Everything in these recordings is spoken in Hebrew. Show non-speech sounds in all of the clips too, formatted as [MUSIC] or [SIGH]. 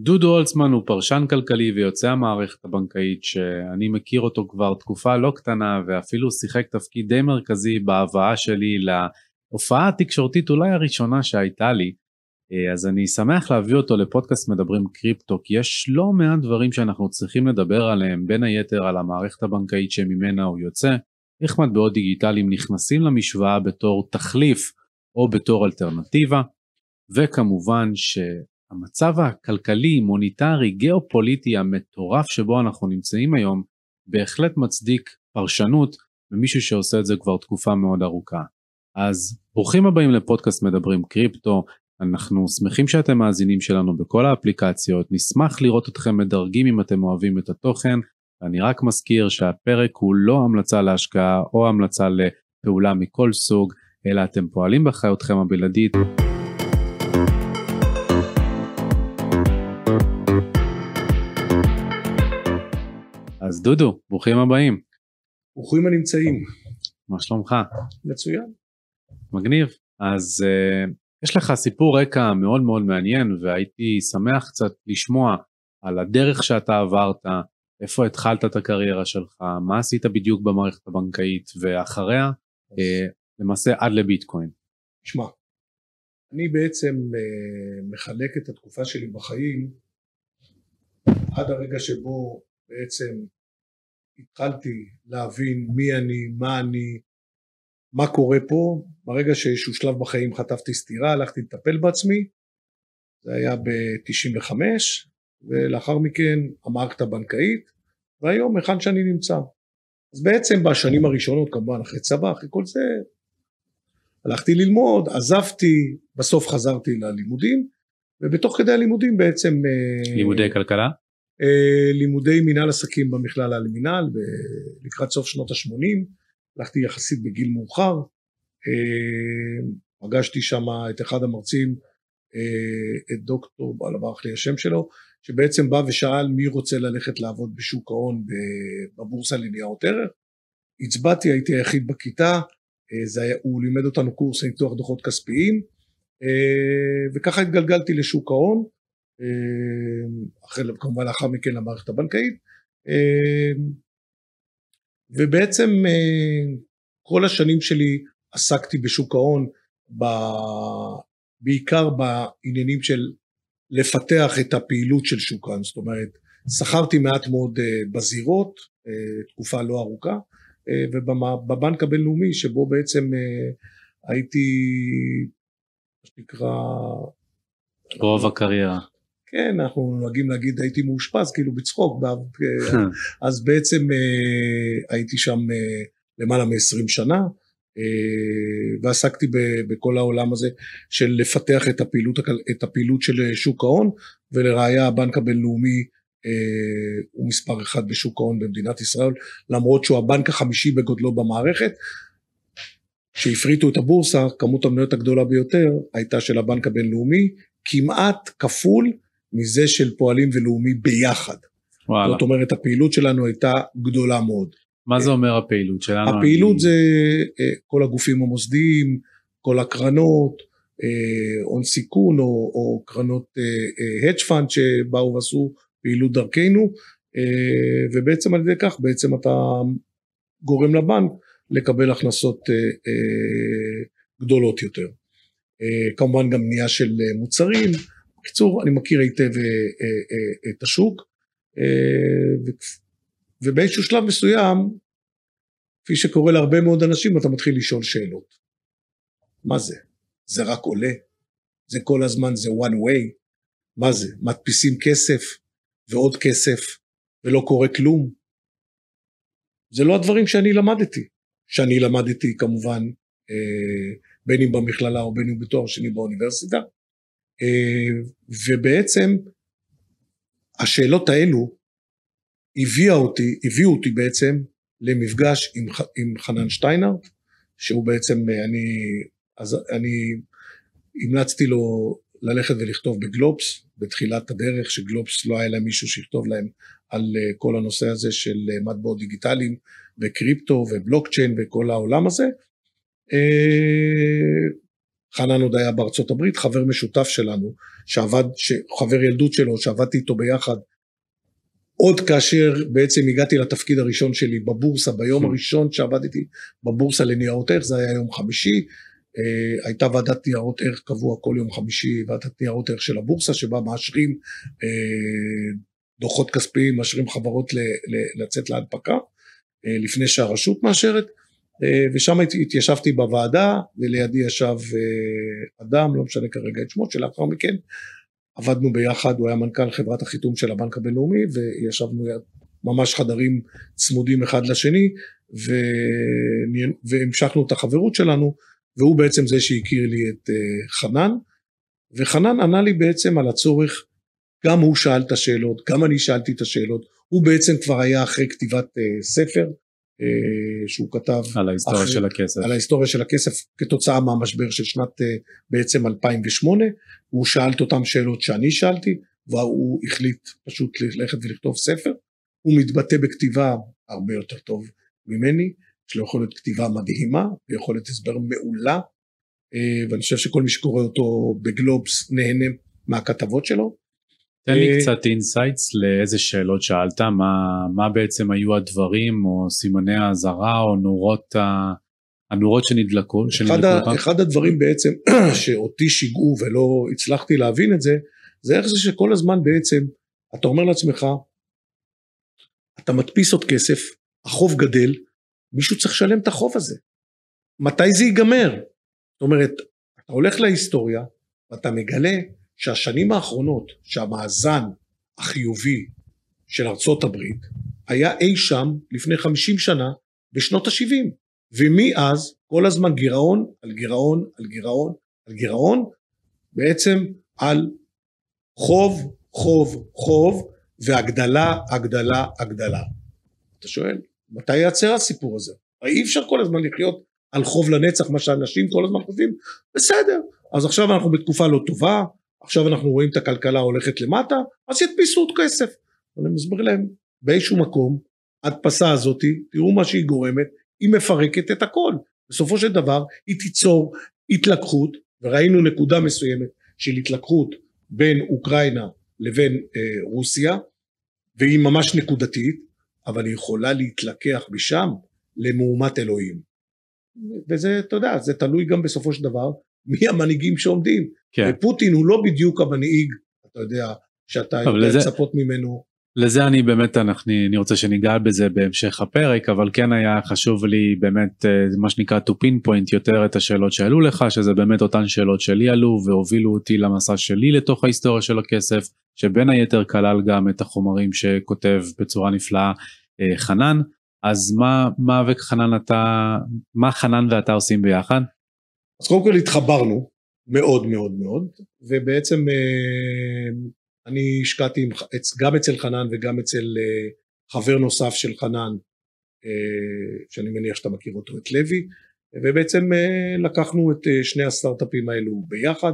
דודו הולצמן הוא פרשן כלכלי ויוצא המערכת הבנקאית שאני מכיר אותו כבר תקופה לא קטנה ואפילו שיחק תפקיד די מרכזי בהבאה שלי להופעה התקשורתית אולי הראשונה שהייתה לי. אה, אז אני שמח להביא אותו לפודקאסט מדברים קריפטו כי יש לא מעט דברים שאנחנו צריכים לדבר עליהם בין היתר על המערכת הבנקאית שממנה הוא יוצא, איך מטבעות דיגיטליים נכנסים למשוואה בתור תחליף או בתור אלטרנטיבה וכמובן שהמצב הכלכלי, מוניטרי, גיאופוליטי המטורף שבו אנחנו נמצאים היום בהחלט מצדיק פרשנות ממישהו שעושה את זה כבר תקופה מאוד ארוכה. אז ברוכים הבאים לפודקאסט מדברים קריפטו, אנחנו שמחים שאתם מאזינים שלנו בכל האפליקציות, נשמח לראות אתכם מדרגים אם אתם אוהבים את התוכן, ואני רק מזכיר שהפרק הוא לא המלצה להשקעה או המלצה לפעולה מכל סוג, אלא אתם פועלים באחריותכם הבלעדית. אז דודו, ברוכים הבאים. ברוכים הנמצאים. מה שלומך? מצוין. מגניב. אז uh, יש לך סיפור רקע מאוד מאוד מעניין והייתי שמח קצת לשמוע על הדרך שאתה עברת, איפה התחלת את הקריירה שלך, מה עשית בדיוק במערכת הבנקאית ואחריה uh, למעשה עד לביטקוין. שמע, אני בעצם uh, מחלק את התקופה שלי בחיים עד הרגע שבו בעצם התחלתי להבין מי אני, מה אני, מה קורה פה, ברגע שאיזשהו שלב בחיים חטפתי סטירה, הלכתי לטפל בעצמי, זה היה ב-95, ולאחר מכן המערכת הבנקאית, והיום היכן שאני נמצא. אז בעצם בשנים הראשונות, כמובן אחרי צבא, אחרי כל זה, הלכתי ללמוד, עזבתי, בסוף חזרתי ללימודים, ובתוך כדי הלימודים בעצם... אה, לימודי כלכלה? אה, לימודי מנהל עסקים במכללה למינהל לקראת סוף שנות ה-80, הלכתי יחסית בגיל מאוחר, אה, פגשתי שם את אחד המרצים, אה, את דוקטור, ברח לי השם שלו, שבעצם בא ושאל מי רוצה ללכת לעבוד בשוק ההון בבורסה לניירות ערך, הצבעתי, הייתי היחיד בכיתה, זה היה, הוא לימד אותנו קורס ניתוח דוחות כספיים, וככה התגלגלתי לשוק ההון, אחרי, כמובן לאחר מכן למערכת הבנקאית. ובעצם כל השנים שלי עסקתי בשוק ההון בעיקר בעניינים של לפתח את הפעילות של שוק ההון. זאת אומרת שכרתי מעט מאוד בזירות תקופה לא ארוכה ובבנק הבינלאומי שבו בעצם הייתי מה שנקרא רוב הקריירה כן, אנחנו נוהגים להגיד הייתי מאושפז כאילו בצחוק, [LAUGHS] אז בעצם אה, הייתי שם אה, למעלה מ-20 שנה אה, ועסקתי בכל העולם הזה של לפתח את הפעילות, את הפעילות של שוק ההון ולראיה הבנק הבינלאומי הוא מספר אחד בשוק ההון במדינת ישראל למרות שהוא הבנק החמישי בגודלו במערכת. כשהפריטו את הבורסה כמות המניות הגדולה ביותר הייתה של הבנק הבינלאומי כמעט כפול מזה של פועלים ולאומי ביחד. וואלה. זאת אומרת הפעילות שלנו הייתה גדולה מאוד. מה זה אומר הפעילות שלנו? הפעילות אני... זה אה, כל הגופים המוסדיים, כל הקרנות, אה, הון סיכון או, או קרנות hedge אה, fund שבאו ועשו פעילות דרכנו ובעצם על ידי כך בעצם אתה גורם לבנק לקבל הכנסות גדולות יותר. כמובן גם בנייה של מוצרים בקיצור, אני מכיר היטב אה, אה, אה, את השוק, ובאיזשהו שלב מסוים, כפי שקורה להרבה מאוד אנשים, אתה מתחיל לשאול שאלות. מה זה? זה רק עולה? זה כל הזמן זה one way? מה זה? מדפיסים כסף ועוד כסף ולא קורה כלום? זה לא הדברים שאני למדתי. שאני למדתי כמובן בין אם במכללה או בין אם בתואר שני באוניברסיטה, ובעצם השאלות האלו הביאו אותי, הביאו אותי בעצם למפגש עם, עם חנן שטיינרט, שהוא בעצם, אה, אני, אז אני המלצתי לו ללכת ולכתוב בגלובס, בתחילת הדרך, שגלובס לא היה להם מישהו שיכתוב להם על אה, כל הנושא הזה של מטבעות דיגיטליים וקריפטו ובלוקצ'יין וכל העולם הזה. חנן עוד היה בארצות הברית, חבר משותף שלנו, שעבד, חבר ילדות שלו, שעבדתי איתו ביחד, עוד כאשר בעצם הגעתי לתפקיד הראשון שלי בבורסה, ביום hmm. הראשון שעבדתי בבורסה לניירות ערך, זה היה יום חמישי, Uh, הייתה ועדת ניירות ערך קבוע כל יום חמישי, ועדת ניירות ערך של הבורסה, שבה מאשרים uh, דוחות כספיים, מאשרים חברות ל, ל, לצאת להנפקה, uh, לפני שהרשות מאשרת, ושם התיישבתי בוועדה, ולידי ישב uh, אדם, לא משנה כרגע את שמו, שלאחר מכן עבדנו ביחד, הוא היה מנכ"ל חברת החיתום של הבנק הבינלאומי, וישבנו ממש חדרים צמודים אחד לשני, ו... והמשכנו את החברות שלנו. והוא בעצם זה שהכיר לי את uh, חנן, וחנן ענה לי בעצם על הצורך, גם הוא שאל את השאלות, גם אני שאלתי את השאלות, הוא בעצם כבר היה אחרי כתיבת ספר, שהוא כתב על ההיסטוריה אחרי, של הכסף, על ההיסטוריה של הכסף כתוצאה מהמשבר של שנת uh, בעצם 2008, הוא שאל את אותם שאלות שאני שאלתי, והוא החליט פשוט ללכת ולכתוב ספר, הוא מתבטא בכתיבה הרבה יותר טוב ממני, יש לו יכולת כתיבה מדהימה, ויכולת הסבר מעולה, אה, ואני חושב שכל מי שקורא אותו בגלובס נהנה מהכתבות שלו. תן לי אה, קצת insights לאיזה שאלות שאלת, מה, מה בעצם היו הדברים או סימני האזהרה או נורות, ה... הנורות שנדלקו. אחד, ה, אחד הדברים בעצם [CLEARS THROAT] שאותי שיגעו ולא הצלחתי להבין את זה, זה איך זה שכל הזמן בעצם אתה אומר לעצמך, אתה מדפיס עוד כסף, החוב גדל, מישהו צריך לשלם את החוב הזה. מתי זה ייגמר? זאת אומרת, אתה הולך להיסטוריה ואתה מגלה שהשנים האחרונות שהמאזן החיובי של ארצות הברית היה אי שם לפני 50 שנה בשנות ה-70 ומאז כל הזמן גירעון על גירעון על גירעון על גירעון בעצם על חוב חוב חוב והגדלה הגדלה הגדלה. אתה שואל מתי ייעצר הסיפור הזה? אי אפשר כל הזמן לחיות על חוב לנצח, מה שאנשים כל הזמן חושבים, בסדר, אז עכשיו אנחנו בתקופה לא טובה, עכשיו אנחנו רואים את הכלכלה הולכת למטה, אז ידפיסו עוד כסף. אני מסביר להם, באיזשהו מקום, ההדפסה הזאת, תראו מה שהיא גורמת, היא מפרקת את הכל. בסופו של דבר היא תיצור התלקחות, וראינו נקודה מסוימת של התלקחות בין אוקראינה לבין אה, רוסיה, והיא ממש נקודתית, אבל היא יכולה להתלקח משם למהומת אלוהים. וזה, אתה יודע, זה תלוי גם בסופו של דבר מי המנהיגים שעומדים. כן. ופוטין הוא לא בדיוק המנהיג, אתה יודע, שאתה יכול לזה... לצפות ממנו. לזה אני באמת, אנחנו, אני רוצה שניגע בזה בהמשך הפרק, אבל כן היה חשוב לי באמת, אה, מה שנקרא to pinpoint יותר את השאלות שעלו לך, שזה באמת אותן שאלות שלי עלו והובילו אותי למסע שלי לתוך ההיסטוריה של הכסף, שבין היתר כלל גם את החומרים שכותב בצורה נפלאה אה, חנן. אז מה, מה וחנן אתה, מה חנן ואתה עושים ביחד? אז קודם כל התחברנו מאוד מאוד מאוד, ובעצם אה, אני השקעתי גם אצל חנן וגם אצל אה, חבר נוסף של חנן, שאני מניח שאתה מכיר אותו, את לוי, ובעצם לקחנו את שני הסטארט-אפים האלו ביחד,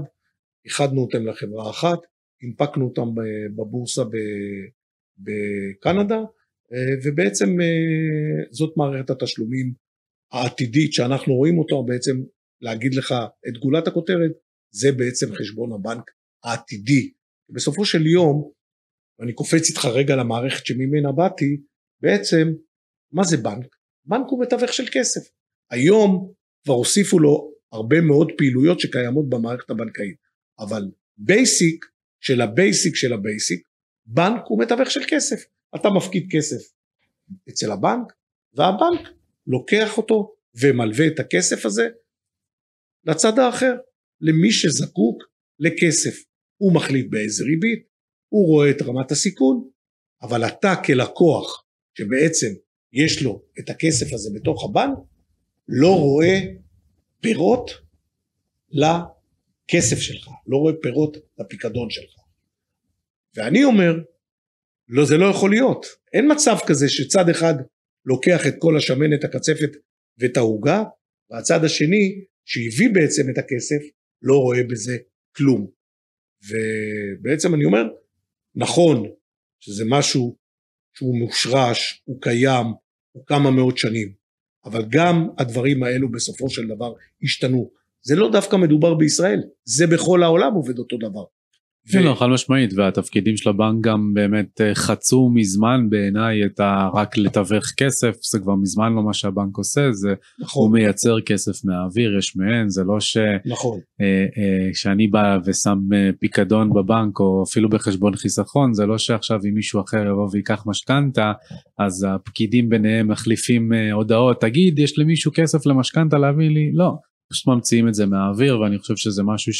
איחדנו אותם לחברה אחת, הנפקנו אותם בבורסה בקנדה, אה, ובעצם אה, זאת מערכת התשלומים העתידית שאנחנו רואים אותו בעצם להגיד לך את גולת הכותרת זה בעצם חשבון הבנק העתידי. בסופו של יום ואני קופץ איתך רגע למערכת שממנה באתי בעצם מה זה בנק? בנק הוא מתווך של כסף. היום כבר הוסיפו לו הרבה מאוד פעילויות שקיימות במערכת הבנקאית אבל basic של ה basic של ה basic בנק הוא מתווך של כסף אתה מפקיד כסף אצל הבנק והבנק לוקח אותו ומלווה את הכסף הזה לצד האחר, למי שזקוק לכסף. הוא מחליט באיזה ריבית, הוא רואה את רמת הסיכון, אבל אתה כלקוח שבעצם יש לו את הכסף הזה בתוך הבנק, לא רואה פירות לכסף שלך, לא רואה פירות לפיקדון שלך. ואני אומר, לא, זה לא יכול להיות. אין מצב כזה שצד אחד לוקח את כל השמנת, הקצפת ואת העוגה, והצד השני, שהביא בעצם את הכסף, לא רואה בזה כלום. ובעצם אני אומר, נכון שזה משהו שהוא מושרש, הוא קיים, הוא כמה מאות שנים, אבל גם הדברים האלו בסופו של דבר השתנו. זה לא דווקא מדובר בישראל, זה בכל העולם עובד אותו דבר. כן, לא, חד משמעית, והתפקידים של הבנק גם באמת אה, חצו מזמן בעיניי את ה... רק לתווך כסף, זה כבר מזמן לא מה שהבנק עושה, זה נכון, הוא מייצר כסף מהאוויר, יש מאין, זה לא ש... נכון, אה, אה, שאני בא ושם אה, פיקדון בבנק או אפילו בחשבון חיסכון זה לא שעכשיו אם מישהו אחר יבוא ויקח משכנתה אז הפקידים ביניהם מחליפים אה, הודעות תגיד יש למישהו כסף למשכנתה להביא לי? לא פשוט ממציאים את זה מהאוויר ואני חושב שזה משהו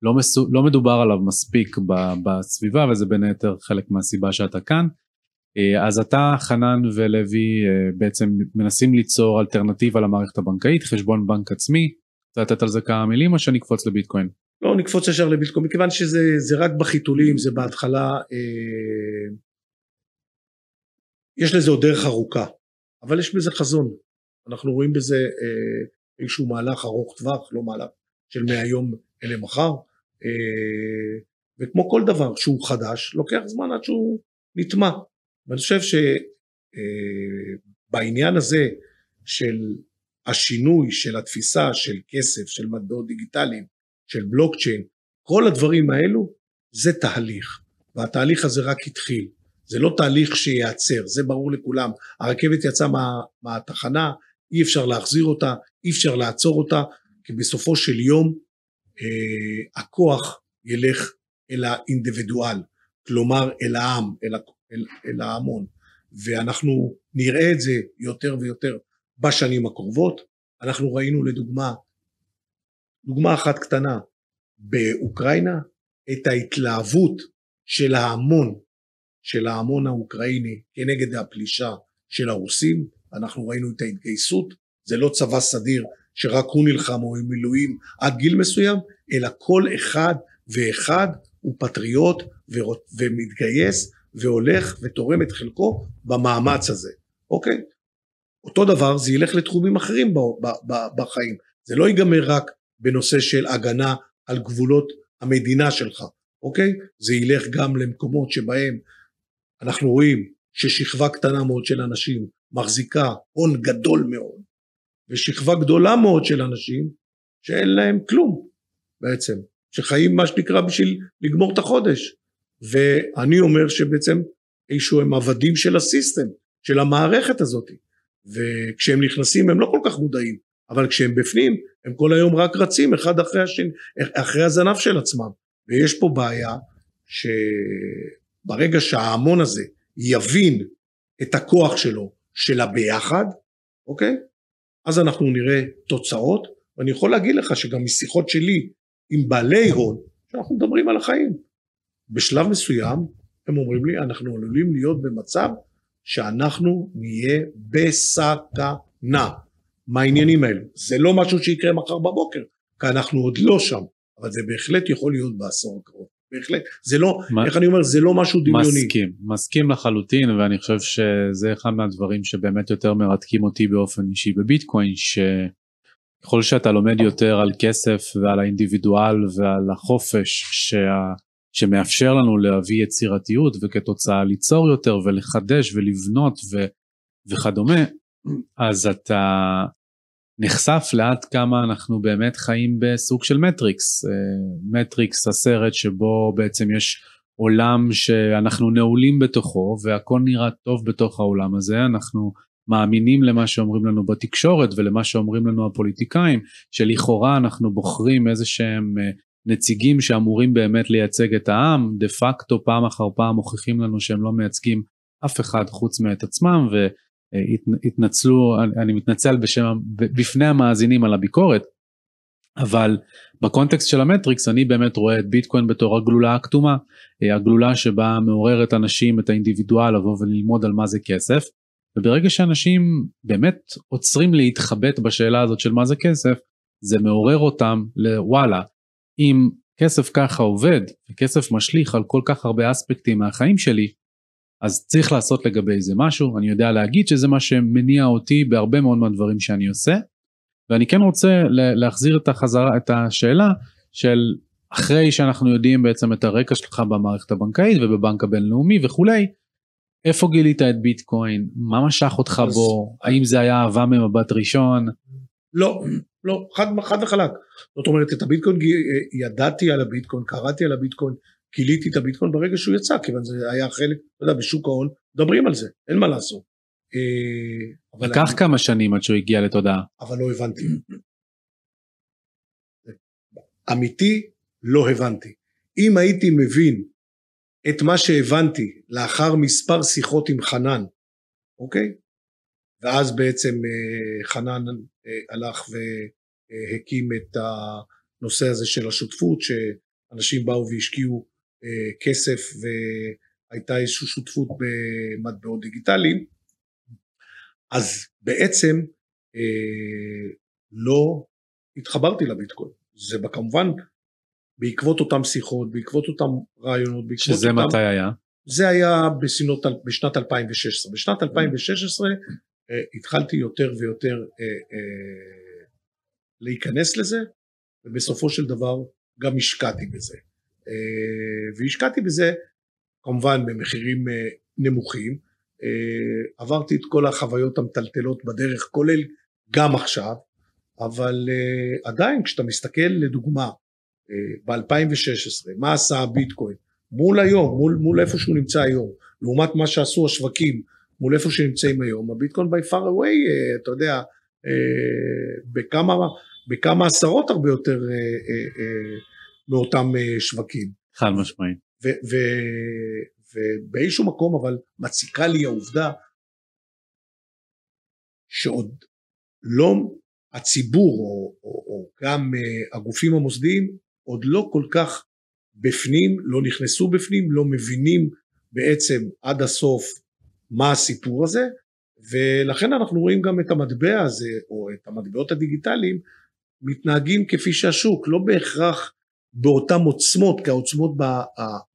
שלא מסו, לא מדובר עליו מספיק ב, בסביבה וזה בין היתר חלק מהסיבה שאתה כאן. אה, אז אתה חנן ולוי אה, בעצם מנסים ליצור אלטרנטיבה למערכת הבנקאית חשבון בנק עצמי. רוצה לתת על זה כמה מילים או שנקפוץ לביטקוין? לא נקפוץ ישר לביטקוין, מכיוון שזה זה רק בחיתולים, זה בהתחלה, אה, יש לזה עוד דרך ארוכה, אבל יש בזה חזון, אנחנו רואים בזה אה, איזשהו מהלך ארוך טווח, לא מהלך של מהיום אלה מחר, וכמו כל דבר שהוא חדש, לוקח זמן עד שהוא נטמע, ואני חושב שבעניין הזה של השינוי של התפיסה של כסף, של מטבעות דיגיטליים, של בלוקצ'יין, כל הדברים האלו זה תהליך, והתהליך הזה רק התחיל. זה לא תהליך שייעצר, זה ברור לכולם. הרכבת יצאה מה, מהתחנה, אי אפשר להחזיר אותה, אי אפשר לעצור אותה, כי בסופו של יום אה, הכוח ילך אל האינדיבידואל, כלומר אל העם, אל, אל, אל ההמון, ואנחנו נראה את זה יותר ויותר בשנים הקרובות. אנחנו ראינו לדוגמה, דוגמה אחת קטנה, באוקראינה, את ההתלהבות של ההמון, של ההמון האוקראיני כנגד הפלישה של הרוסים, אנחנו ראינו את ההתגייסות, זה לא צבא סדיר שרק הוא נלחם או עם מילואים עד גיל מסוים, אלא כל אחד ואחד הוא פטריוט ומתגייס והולך ותורם את חלקו במאמץ הזה, אוקיי? אותו דבר זה ילך לתחומים אחרים בחיים, זה לא ייגמר רק בנושא של הגנה על גבולות המדינה שלך, אוקיי? זה ילך גם למקומות שבהם אנחנו רואים ששכבה קטנה מאוד של אנשים מחזיקה הון גדול מאוד, ושכבה גדולה מאוד של אנשים שאין להם כלום בעצם, שחיים מה שנקרא בשביל לגמור את החודש, ואני אומר שבעצם איזשהו הם עבדים של הסיסטם, של המערכת הזאת, וכשהם נכנסים הם לא כל כך מודעים, אבל כשהם בפנים הם כל היום רק רצים אחד אחרי השני, אחרי הזנב של עצמם, ויש פה בעיה שברגע שההמון הזה יבין את הכוח שלו, של הביחד, אוקיי? אז אנחנו נראה תוצאות, ואני יכול להגיד לך שגם משיחות שלי עם בעלי הון, שאנחנו מדברים על החיים, בשלב מסוים הם אומרים לי אנחנו עלולים להיות במצב שאנחנו נהיה בסכנה. מה העניינים האלו? זה לא משהו שיקרה מחר בבוקר, כי אנחנו עוד לא שם, אבל זה בהחלט יכול להיות בעשור הקרוב. בהחלט, זה לא, מה, איך אני אומר, זה לא משהו דמיוני. מסכים, מסכים לחלוטין, ואני חושב שזה אחד מהדברים שבאמת יותר מרתקים אותי באופן אישי בביטקוין, שככל שאתה לומד יותר על כסף ועל האינדיבידואל ועל החופש שה, שמאפשר לנו להביא יצירתיות וכתוצאה ליצור יותר ולחדש ולבנות ו, וכדומה, אז אתה נחשף לאט כמה אנחנו באמת חיים בסוג של מטריקס. אה, מטריקס הסרט שבו בעצם יש עולם שאנחנו נעולים בתוכו והכל נראה טוב בתוך העולם הזה, אנחנו מאמינים למה שאומרים לנו בתקשורת ולמה שאומרים לנו הפוליטיקאים, שלכאורה אנחנו בוחרים איזה שהם אה, נציגים שאמורים באמת לייצג את העם, דה פקטו פעם אחר פעם מוכיחים לנו שהם לא מייצגים אף אחד חוץ מאת עצמם והתנצלו, אני מתנצל בשם, בפני המאזינים על הביקורת, אבל בקונטקסט של המטריקס אני באמת רואה את ביטקוין בתור הגלולה הכתומה, הגלולה שבה מעוררת אנשים את האינדיבידואל לבוא וללמוד על מה זה כסף, וברגע שאנשים באמת עוצרים להתחבט בשאלה הזאת של מה זה כסף, זה מעורר אותם לוואלה, אם כסף ככה עובד, וכסף משליך על כל כך הרבה אספקטים מהחיים שלי, אז צריך לעשות לגבי זה משהו, אני יודע להגיד שזה מה שמניע אותי בהרבה מאוד מהדברים שאני עושה, ואני כן רוצה להחזיר את החזרה, את השאלה של אחרי שאנחנו יודעים בעצם את הרקע שלך במערכת הבנקאית ובבנק הבינלאומי וכולי, איפה גילית את ביטקוין, מה משך אותך אז, בו, האם זה היה אהבה ממבט ראשון? לא, לא, חד, חד וחלק. זאת אומרת, את הביטקוין ידעתי על הביטקוין, קראתי על הביטקוין, גיליתי את הביטקוין ברגע שהוא יצא, כיוון זה היה חלק, אתה יודע, בשוק ההון, מדברים על זה, אין מה לעשות. אה, לקח כמה שנים עד שהוא הגיע לתודעה. אבל לא הבנתי. אמיתי, לא הבנתי. אם הייתי מבין את מה שהבנתי לאחר מספר שיחות עם חנן, אוקיי? ואז בעצם אה, חנן אה, הלך והקים את הנושא הזה של השותפות, שאנשים באו והשקיעו כסף והייתה איזושהי שותפות במטבעות דיגיטליים, אז בעצם לא התחברתי לביטקוין. זה כמובן בעקבות אותם שיחות, בעקבות אותם רעיונות, בעקבות שזה אותם... מתי היה? זה היה בסינות, בשנת 2016. בשנת 2016 אה, התחלתי יותר ויותר אה, אה, להיכנס לזה, ובסופו של דבר גם השקעתי בזה. אה, והשקעתי בזה כמובן במחירים אה, נמוכים. אה, עברתי את כל החוויות המטלטלות בדרך, כולל גם עכשיו, אבל עדיין כשאתה מסתכל לדוגמה ב-2016, מה עשה הביטקוין מול היום, מול, מול איפה שהוא נמצא היום, לעומת מה שעשו השווקים מול איפה שנמצאים היום, הביטקוין by far away, אתה יודע, בכמה, בכמה עשרות הרבה יותר מאותם שווקים. חד משמעית. ובאיזשהו מקום אבל מציקה לי העובדה שעוד לא הציבור או, או, או גם הגופים המוסדיים עוד לא כל כך בפנים, לא נכנסו בפנים, לא מבינים בעצם עד הסוף מה הסיפור הזה, ולכן אנחנו רואים גם את המטבע הזה, או את המטבעות הדיגיטליים, מתנהגים כפי שהשוק, לא בהכרח באותן עוצמות, כי העוצמות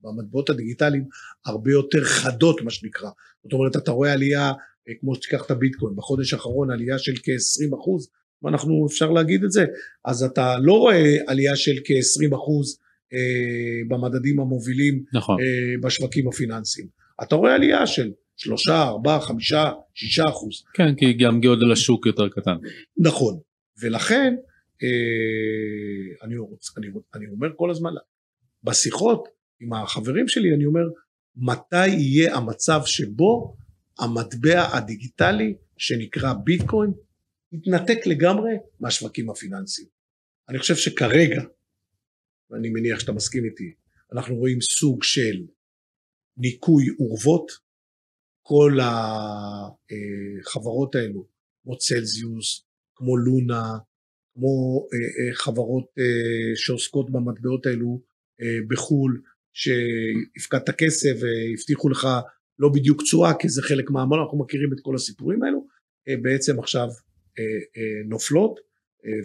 במטבעות הדיגיטליים הרבה יותר חדות מה שנקרא, זאת אומרת אתה רואה עלייה, אה, כמו שתיקח את הביטקוין, בחודש האחרון עלייה של כ-20 אחוז, ואנחנו אפשר להגיד את זה, אז אתה לא רואה עלייה של כ-20 אחוז אה, במדדים המובילים נכון. אה, בשווקים הפיננסיים. אתה רואה עלייה של שלושה, ארבעה, חמישה, שישה אחוז. כן, כי גם גודל השוק יותר קטן. נכון, ולכן אה, אני, רוצ, אני, אני אומר כל הזמן, בשיחות עם החברים שלי אני אומר, מתי יהיה המצב שבו המטבע הדיגיטלי שנקרא ביטקוין יתנתק לגמרי מהשווקים הפיננסיים. אני חושב שכרגע ואני מניח שאתה מסכים איתי, אנחנו רואים סוג של ניקוי אורוות, כל החברות האלו, כמו צלזיוס, כמו לונה, כמו אה, אה, חברות אה, שעוסקות במטבעות האלו בחו"ל, שהפקדת כסף והבטיחו לך לא בדיוק תשואה כי זה חלק מהעמל, אנחנו מכירים את כל הסיפורים האלו, בעצם עכשיו נופלות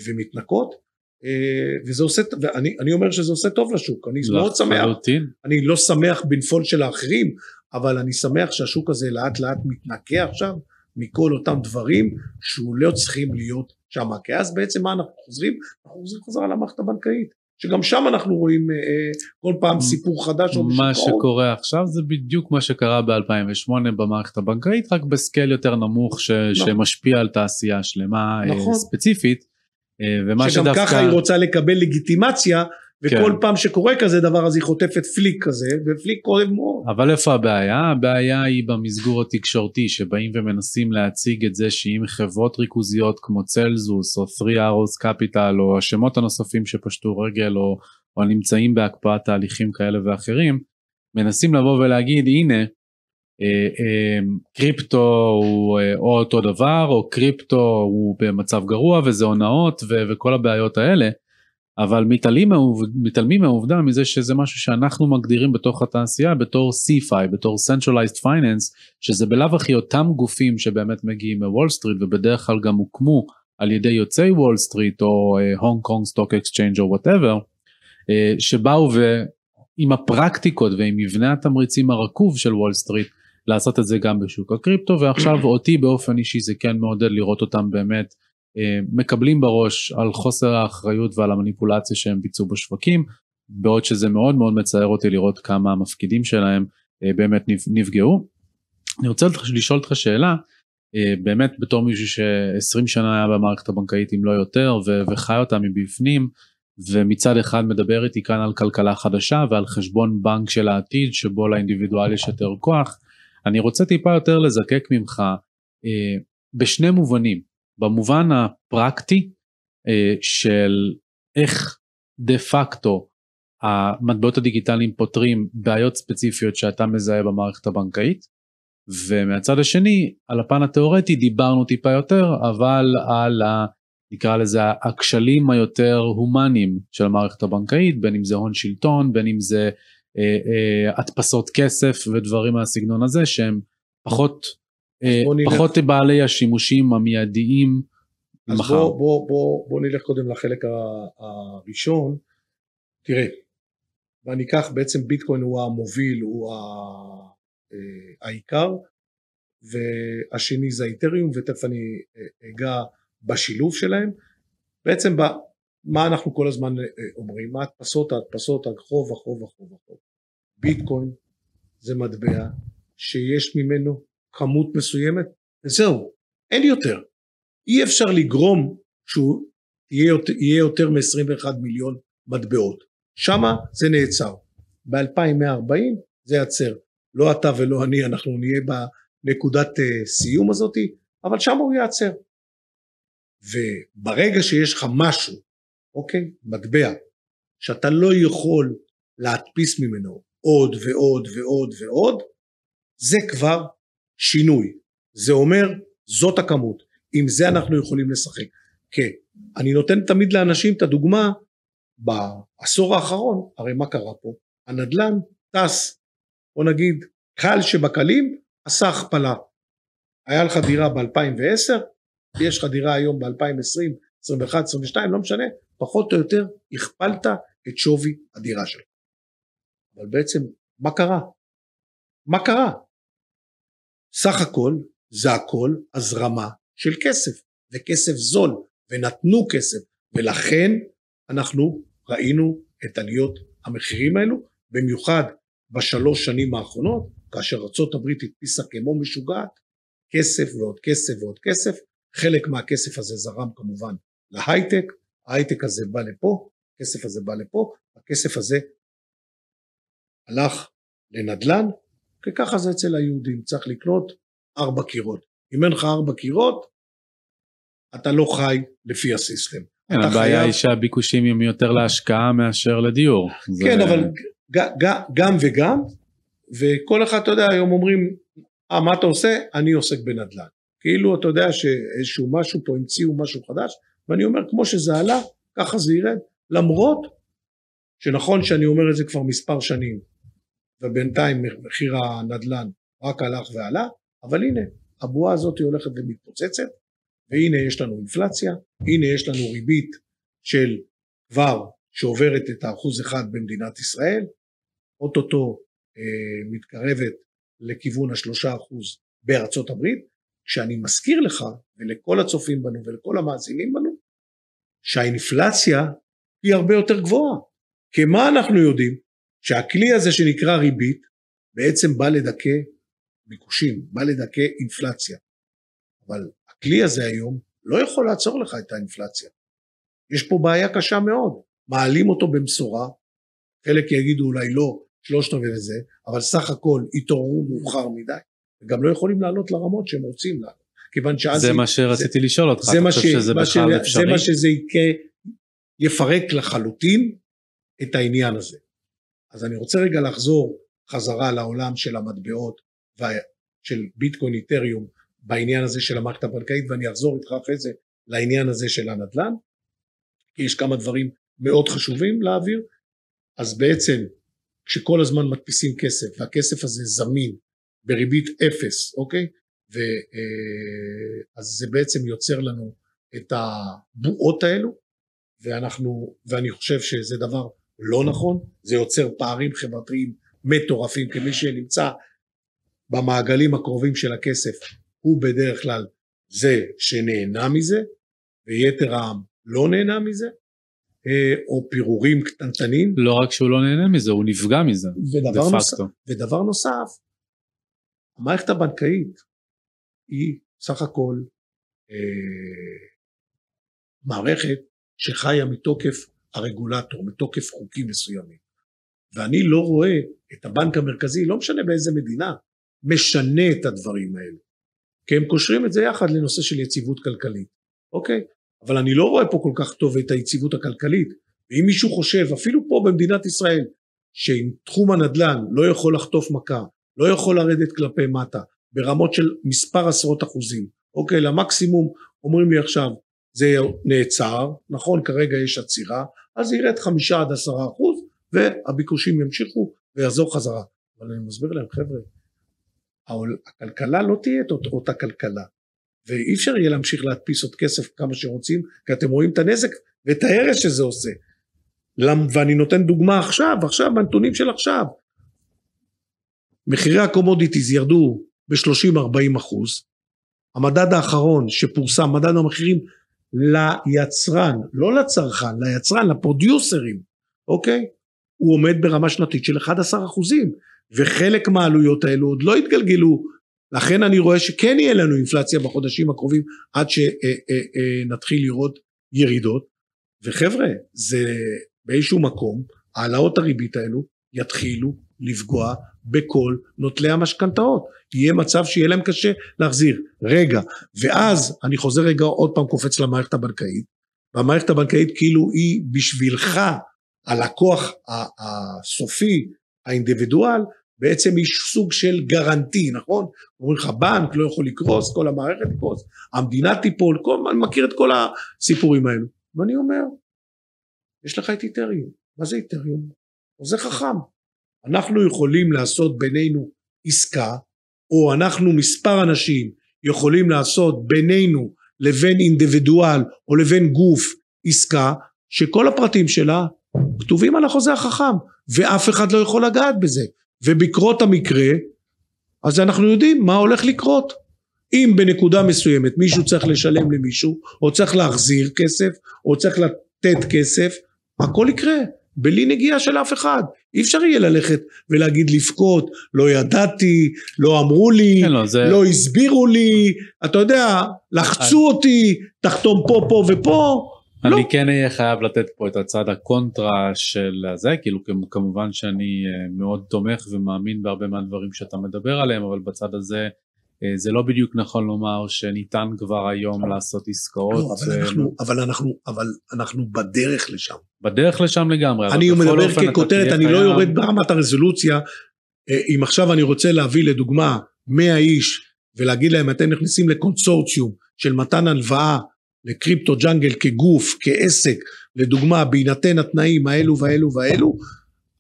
ומתנקות וזה עושה, ואני אומר שזה עושה טוב לשוק, אני מאוד שמח, אני לא שמח בנפול של האחרים, אבל אני שמח שהשוק הזה לאט לאט מתנקה עכשיו מכל אותם דברים שהוא לא צריכים להיות שם, כי אז בעצם מה אנחנו חוזרים? אנחנו חוזרים חזרה למערכת הבנקאית. שגם שם אנחנו רואים אה, אה כל פעם סיפור חדש מה שקורה עכשיו זה בדיוק מה שקרה ב-2008 במערכת הבנקאית רק בסקייל יותר נמוך ש- נכון. שמשפיע על תעשייה שלמה אה, נכון. ספציפית אה, ומה שגם שדווקא... ככה היא רוצה לקבל לגיטימציה וכל כן. פעם שקורה כזה דבר אז היא חוטפת פליק כזה ופליק כואב מאוד. אבל איפה הבעיה? הבעיה היא במסגור התקשורתי שבאים ומנסים להציג את זה שאם חברות ריכוזיות כמו צלזוס או 3 Arrows Capital או השמות הנוספים שפשטו רגל או, או נמצאים בהקפאת תהליכים כאלה ואחרים מנסים לבוא ולהגיד הנה אה, אה, קריפטו הוא אה, או אותו דבר או קריפטו הוא במצב גרוע וזה הונאות וכל הבעיות האלה אבל מתעלמים, מתעלמים מהעובדה מזה שזה משהו שאנחנו מגדירים בתוך התעשייה בתור CeFi, בתור Centralized Finance, שזה בלאו הכי אותם גופים שבאמת מגיעים מוול סטריט ובדרך כלל גם הוקמו על ידי יוצאי וול סטריט או Hong Kong Stock Exchange או whatever, שבאו ועם הפרקטיקות ועם מבנה התמריצים הרקוב של וול סטריט לעשות את זה גם בשוק הקריפטו ועכשיו [CLEARS THROAT] אותי באופן אישי זה כן מעודד לראות אותם באמת אה, מקבלים בראש על חוסר האחריות ועל המניפולציה שהם ביצעו בשווקים בעוד שזה מאוד מאוד מצער אותי לראות כמה המפקידים שלהם אה, באמת נפגעו. אני רוצה לשאול אותך שאלה אה, באמת בתור מישהו ש-20 שנה היה במערכת הבנקאית אם לא יותר ו- וחי אותה מבפנים ומצד אחד מדבר איתי כאן על כלכלה חדשה ועל חשבון בנק של העתיד שבו לאינדיבידואל יש יותר כוח. אני רוצה טיפה יותר לזקק ממך אה, בשני מובנים במובן הפרקטי אה, של איך דה פקטו המטבעות הדיגיטליים פותרים בעיות ספציפיות שאתה מזהה במערכת הבנקאית ומהצד השני על הפן התיאורטי דיברנו טיפה יותר אבל על ה... נקרא לזה הכשלים היותר הומניים של המערכת הבנקאית בין אם זה הון שלטון בין אם זה אה, אה, הדפסות כסף ודברים מהסגנון הזה שהם פחות אה, פחות בעלי השימושים המיידיים. אז מחר. בוא, בוא, בוא, בוא נלך קודם לחלק הראשון. תראה, ואני אקח בעצם ביטקוין הוא המוביל, הוא אה, העיקר, והשני זה האיתריום, ותכף אני אה, אגע בשילוב שלהם. בעצם מה אנחנו כל הזמן אומרים? מה הדפסות, ההדפסות, החוב, החוב, החוב, החוב. ביטקוין זה מטבע שיש ממנו כמות מסוימת, וזהו, אין יותר. אי אפשר לגרום שהוא יהיה יותר, יהיה יותר מ-21 מיליון מטבעות. שמה זה נעצר. ב-2140 זה יעצר. לא אתה ולא אני, אנחנו נהיה בנקודת uh, סיום הזאתי, אבל שם הוא יעצר. וברגע שיש לך משהו, אוקיי, מטבע, שאתה לא יכול להדפיס ממנו עוד ועוד ועוד ועוד, זה כבר שינוי. זה אומר, זאת הכמות. עם זה אנחנו יכולים לשחק. כן, אני נותן תמיד לאנשים את הדוגמה, בעשור האחרון, הרי מה קרה פה? הנדל"ן טס, בוא נגיד, קל שבקלים עשה הכפלה. היה לך דירה ב-2010, יש לך דירה היום ב-2020, 21, 22, לא משנה, פחות או יותר הכפלת את שווי הדירה שלך. אבל בעצם, מה קרה? מה קרה? סך הכל זה הכל הזרמה של כסף, וכסף זול, ונתנו כסף, ולכן אנחנו ראינו את עליות המחירים האלו, במיוחד בשלוש שנים האחרונות, כאשר ארה"ב הדפיסה כמו משוגעת, כסף ועוד כסף ועוד כסף, חלק מהכסף הזה זרם כמובן להייטק, ההייטק הזה בא לפה, הכסף הזה בא לפה, הכסף הזה הלך לנדל"ן, כי ככה זה אצל היהודים, צריך לקנות ארבע קירות. אם אין לך ארבע קירות, אתה לא חי לפי הסיסטם. כן, הבעיה חייב... היא שהביקושים הם יותר להשקעה מאשר לדיור. כן, זה... אבל גם וגם, וכל אחד, אתה יודע, היום אומרים, אה, מה אתה עושה? אני עוסק בנדל"ן. כאילו, אתה יודע שאיזשהו משהו פה, המציאו משהו חדש, ואני אומר, כמו שזה עלה, ככה זה ירד, למרות שנכון שאני אומר את זה כבר מספר שנים, ובינתיים מחיר הנדל"ן רק הלך ועלה, אבל הנה, הבועה הזאת הולכת ומתפוצצת, והנה יש לנו אינפלציה, הנה יש לנו ריבית של כבר שעוברת את האחוז אחד במדינת ישראל, אוטוטו אה, מתקרבת לכיוון השלושה אחוז בארצות הברית, שאני מזכיר לך ולכל הצופים בנו ולכל המאזינים בנו שהאינפלציה היא הרבה יותר גבוהה. כי מה אנחנו יודעים? שהכלי הזה שנקרא ריבית בעצם בא לדכא ביקושים, בא לדכא אינפלציה. אבל הכלי הזה היום לא יכול לעצור לך את האינפלציה. יש פה בעיה קשה מאוד. מעלים אותו במשורה, חלק יגידו אולי לא, שלושת רבעי וזה, אבל סך הכל התעוררו מאוחר מדי, וגם לא יכולים לעלות לרמות שהם רוצים לעלות. כיוון שאז... זה מה שרציתי זה, לשאול אותך, אתה חושב שזה בכלל אפשרי? זה מה שזה יקרה, יפרק לחלוטין את העניין הזה. אז אני רוצה רגע לחזור חזרה לעולם של המטבעות של ביטקוין איתריום בעניין הזה של המערכת הבנקאית ואני אחזור איתך אחרי זה לעניין הזה של הנדל"ן כי יש כמה דברים מאוד חשובים להעביר. אז בעצם כשכל הזמן מדפיסים כסף והכסף הזה זמין בריבית אפס אוקיי? ואז אה, זה בעצם יוצר לנו את הבועות האלו ואנחנו ואני חושב שזה דבר לא נכון זה יוצר פערים חברתיים מטורפים כמי שנמצא במעגלים הקרובים של הכסף הוא בדרך כלל זה שנהנה מזה ויתר העם לא נהנה מזה אה, או פירורים קטנטנים. לא רק שהוא לא נהנה מזה, הוא נפגע מזה, ודה נוסף, ודבר נוסף, המערכת הבנקאית היא סך הכל אה, מערכת שחיה מתוקף הרגולטור, מתוקף חוקים מסוימים. ואני לא רואה את הבנק המרכזי, לא משנה באיזה מדינה, משנה את הדברים האלו. כי הם קושרים את זה יחד לנושא של יציבות כלכלית, אוקיי? אבל אני לא רואה פה כל כך טוב את היציבות הכלכלית, ואם מישהו חושב, אפילו פה במדינת ישראל, שאם תחום הנדל"ן לא יכול לחטוף מכה, לא יכול לרדת כלפי מטה, ברמות של מספר עשרות אחוזים, אוקיי, למקסימום אומרים לי עכשיו זה נעצר, נכון כרגע יש עצירה, אז זה ירד חמישה עד עשרה אחוז והביקושים ימשיכו ויחזור חזרה. אבל אני מסביר להם חבר'ה, הכלכלה לא תהיה את אותה כלכלה ואי אפשר יהיה להמשיך להדפיס עוד כסף כמה שרוצים כי אתם רואים את הנזק ואת ההרס שזה עושה. ואני נותן דוגמה עכשיו, עכשיו בנתונים של עכשיו. מחירי ה commodities ירדו ב-30-40 אחוז, המדד האחרון שפורסם, מדד המחירים ליצרן, לא לצרכן, ליצרן, לפרודיוסרים, אוקיי? הוא עומד ברמה שנתית של 11 אחוזים, וחלק מהעלויות האלו עוד לא התגלגלו, לכן אני רואה שכן יהיה לנו אינפלציה בחודשים הקרובים עד שנתחיל אה, אה, אה, לראות ירידות, וחבר'ה, זה באיזשהו מקום, העלאות הריבית האלו יתחילו לפגוע בכל נוטלי המשכנתאות. יהיה מצב שיהיה להם קשה להחזיר. רגע, ואז אני חוזר רגע עוד פעם קופץ למערכת הבנקאית, והמערכת הבנקאית כאילו היא בשבילך הלקוח הסופי, האינדיבידואל, בעצם היא סוג של גרנטי, נכון? אומרים לך בנק לא יכול לקרוס, כל המערכת תקרוס, המדינה תיפול, כל, אני מכיר את כל הסיפורים האלו. ואני אומר, יש לך את איתריום, מה זה איתריום? זה חכם. אנחנו יכולים לעשות בינינו עסקה, או אנחנו מספר אנשים יכולים לעשות בינינו לבין אינדיבידואל או לבין גוף עסקה, שכל הפרטים שלה כתובים על החוזה החכם, ואף אחד לא יכול לגעת בזה. ובקרות המקרה, אז אנחנו יודעים מה הולך לקרות. אם בנקודה מסוימת מישהו צריך לשלם למישהו, או צריך להחזיר כסף, או צריך לתת כסף, הכל יקרה. בלי נגיעה של אף אחד. אי אפשר יהיה ללכת ולהגיד לבכות, לא ידעתי, לא אמרו לי, כן, לא, זה... לא הסבירו לי, אתה יודע, לחצו אני... אותי, תחתום פה, פה ופה. אני לא. כן אהיה חייב לתת פה את הצד הקונטרה של זה, כאילו כמובן שאני אה, מאוד תומך ומאמין בהרבה מהדברים שאתה מדבר עליהם, אבל בצד הזה זה לא בדיוק נכון לומר שניתן כבר היום לעשות עסקאות. לא, אבל, זה... אנחנו, אבל, אנחנו, אבל אנחנו בדרך לשם. בדרך לשם לגמרי. אני מדבר ככותרת, אני לא. לא יורד ברמת הרזולוציה. אה, אם עכשיו אני רוצה להביא לדוגמה 100 איש ולהגיד להם אתם נכנסים לקונסורציום של מתן הלוואה לקריפטו ג'אנגל כגוף, כעסק, לדוגמה בהינתן התנאים האלו והאלו והאלו,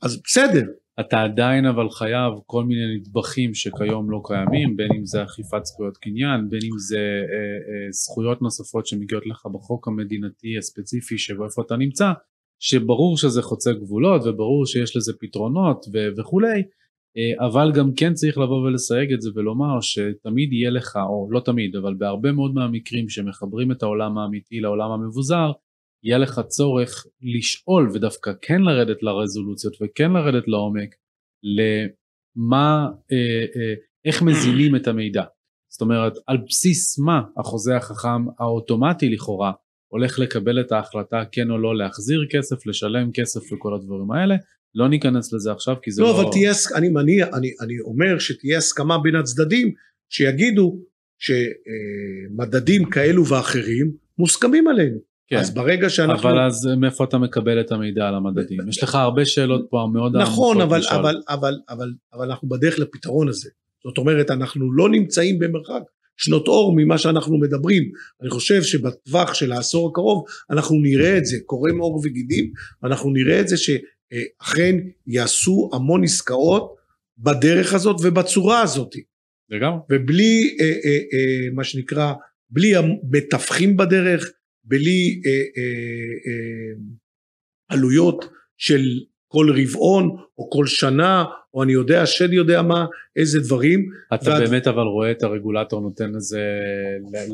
אז בסדר, אתה עדיין אבל חייב כל מיני נדבכים שכיום לא קיימים, בין אם זה אכיפת זכויות קניין, בין אם זה אה, אה, זכויות נוספות שמגיעות לך בחוק המדינתי הספציפי שבו איפה אתה נמצא, שברור שזה חוצה גבולות וברור שיש לזה פתרונות ו- וכולי, אה, אבל גם כן צריך לבוא ולסייג את זה ולומר שתמיד יהיה לך, או לא תמיד, אבל בהרבה מאוד מהמקרים שמחברים את העולם האמיתי לעולם המבוזר, יהיה לך צורך לשאול ודווקא כן לרדת לרזולוציות וכן לרדת לעומק למה, אה, אה, איך מזינים את המידע. זאת אומרת על בסיס מה החוזה החכם האוטומטי לכאורה הולך לקבל את ההחלטה כן או לא להחזיר כסף, לשלם כסף וכל הדברים האלה. לא ניכנס לזה עכשיו כי זה לא... לא, אבל תהיה, אני, אני, אני, אני אומר שתהיה הסכמה בין הצדדים שיגידו שמדדים כאלו ואחרים מוסכמים עלינו. כן. אז ברגע שאנחנו... אבל אז מאיפה אתה מקבל את המידע על המדדים? יש לך הרבה שאלות פה מאוד נכון, אבל, אבל, אבל, אבל, אבל אנחנו בדרך לפתרון הזה. זאת אומרת, אנחנו לא נמצאים במרחק שנות אור ממה שאנחנו מדברים. אני חושב שבטווח של העשור הקרוב אנחנו נראה את זה קורם עור וגידים, אנחנו נראה את זה שאכן יעשו המון עסקאות בדרך הזאת ובצורה הזאת. לגמרי. ובלי אה, אה, אה, מה שנקרא, בלי המתווכים בדרך, בלי אה, אה, אה, עלויות של כל רבעון או כל שנה או אני יודע שד יודע מה איזה דברים. אתה ואת... באמת אבל רואה את הרגולטור נותן לזה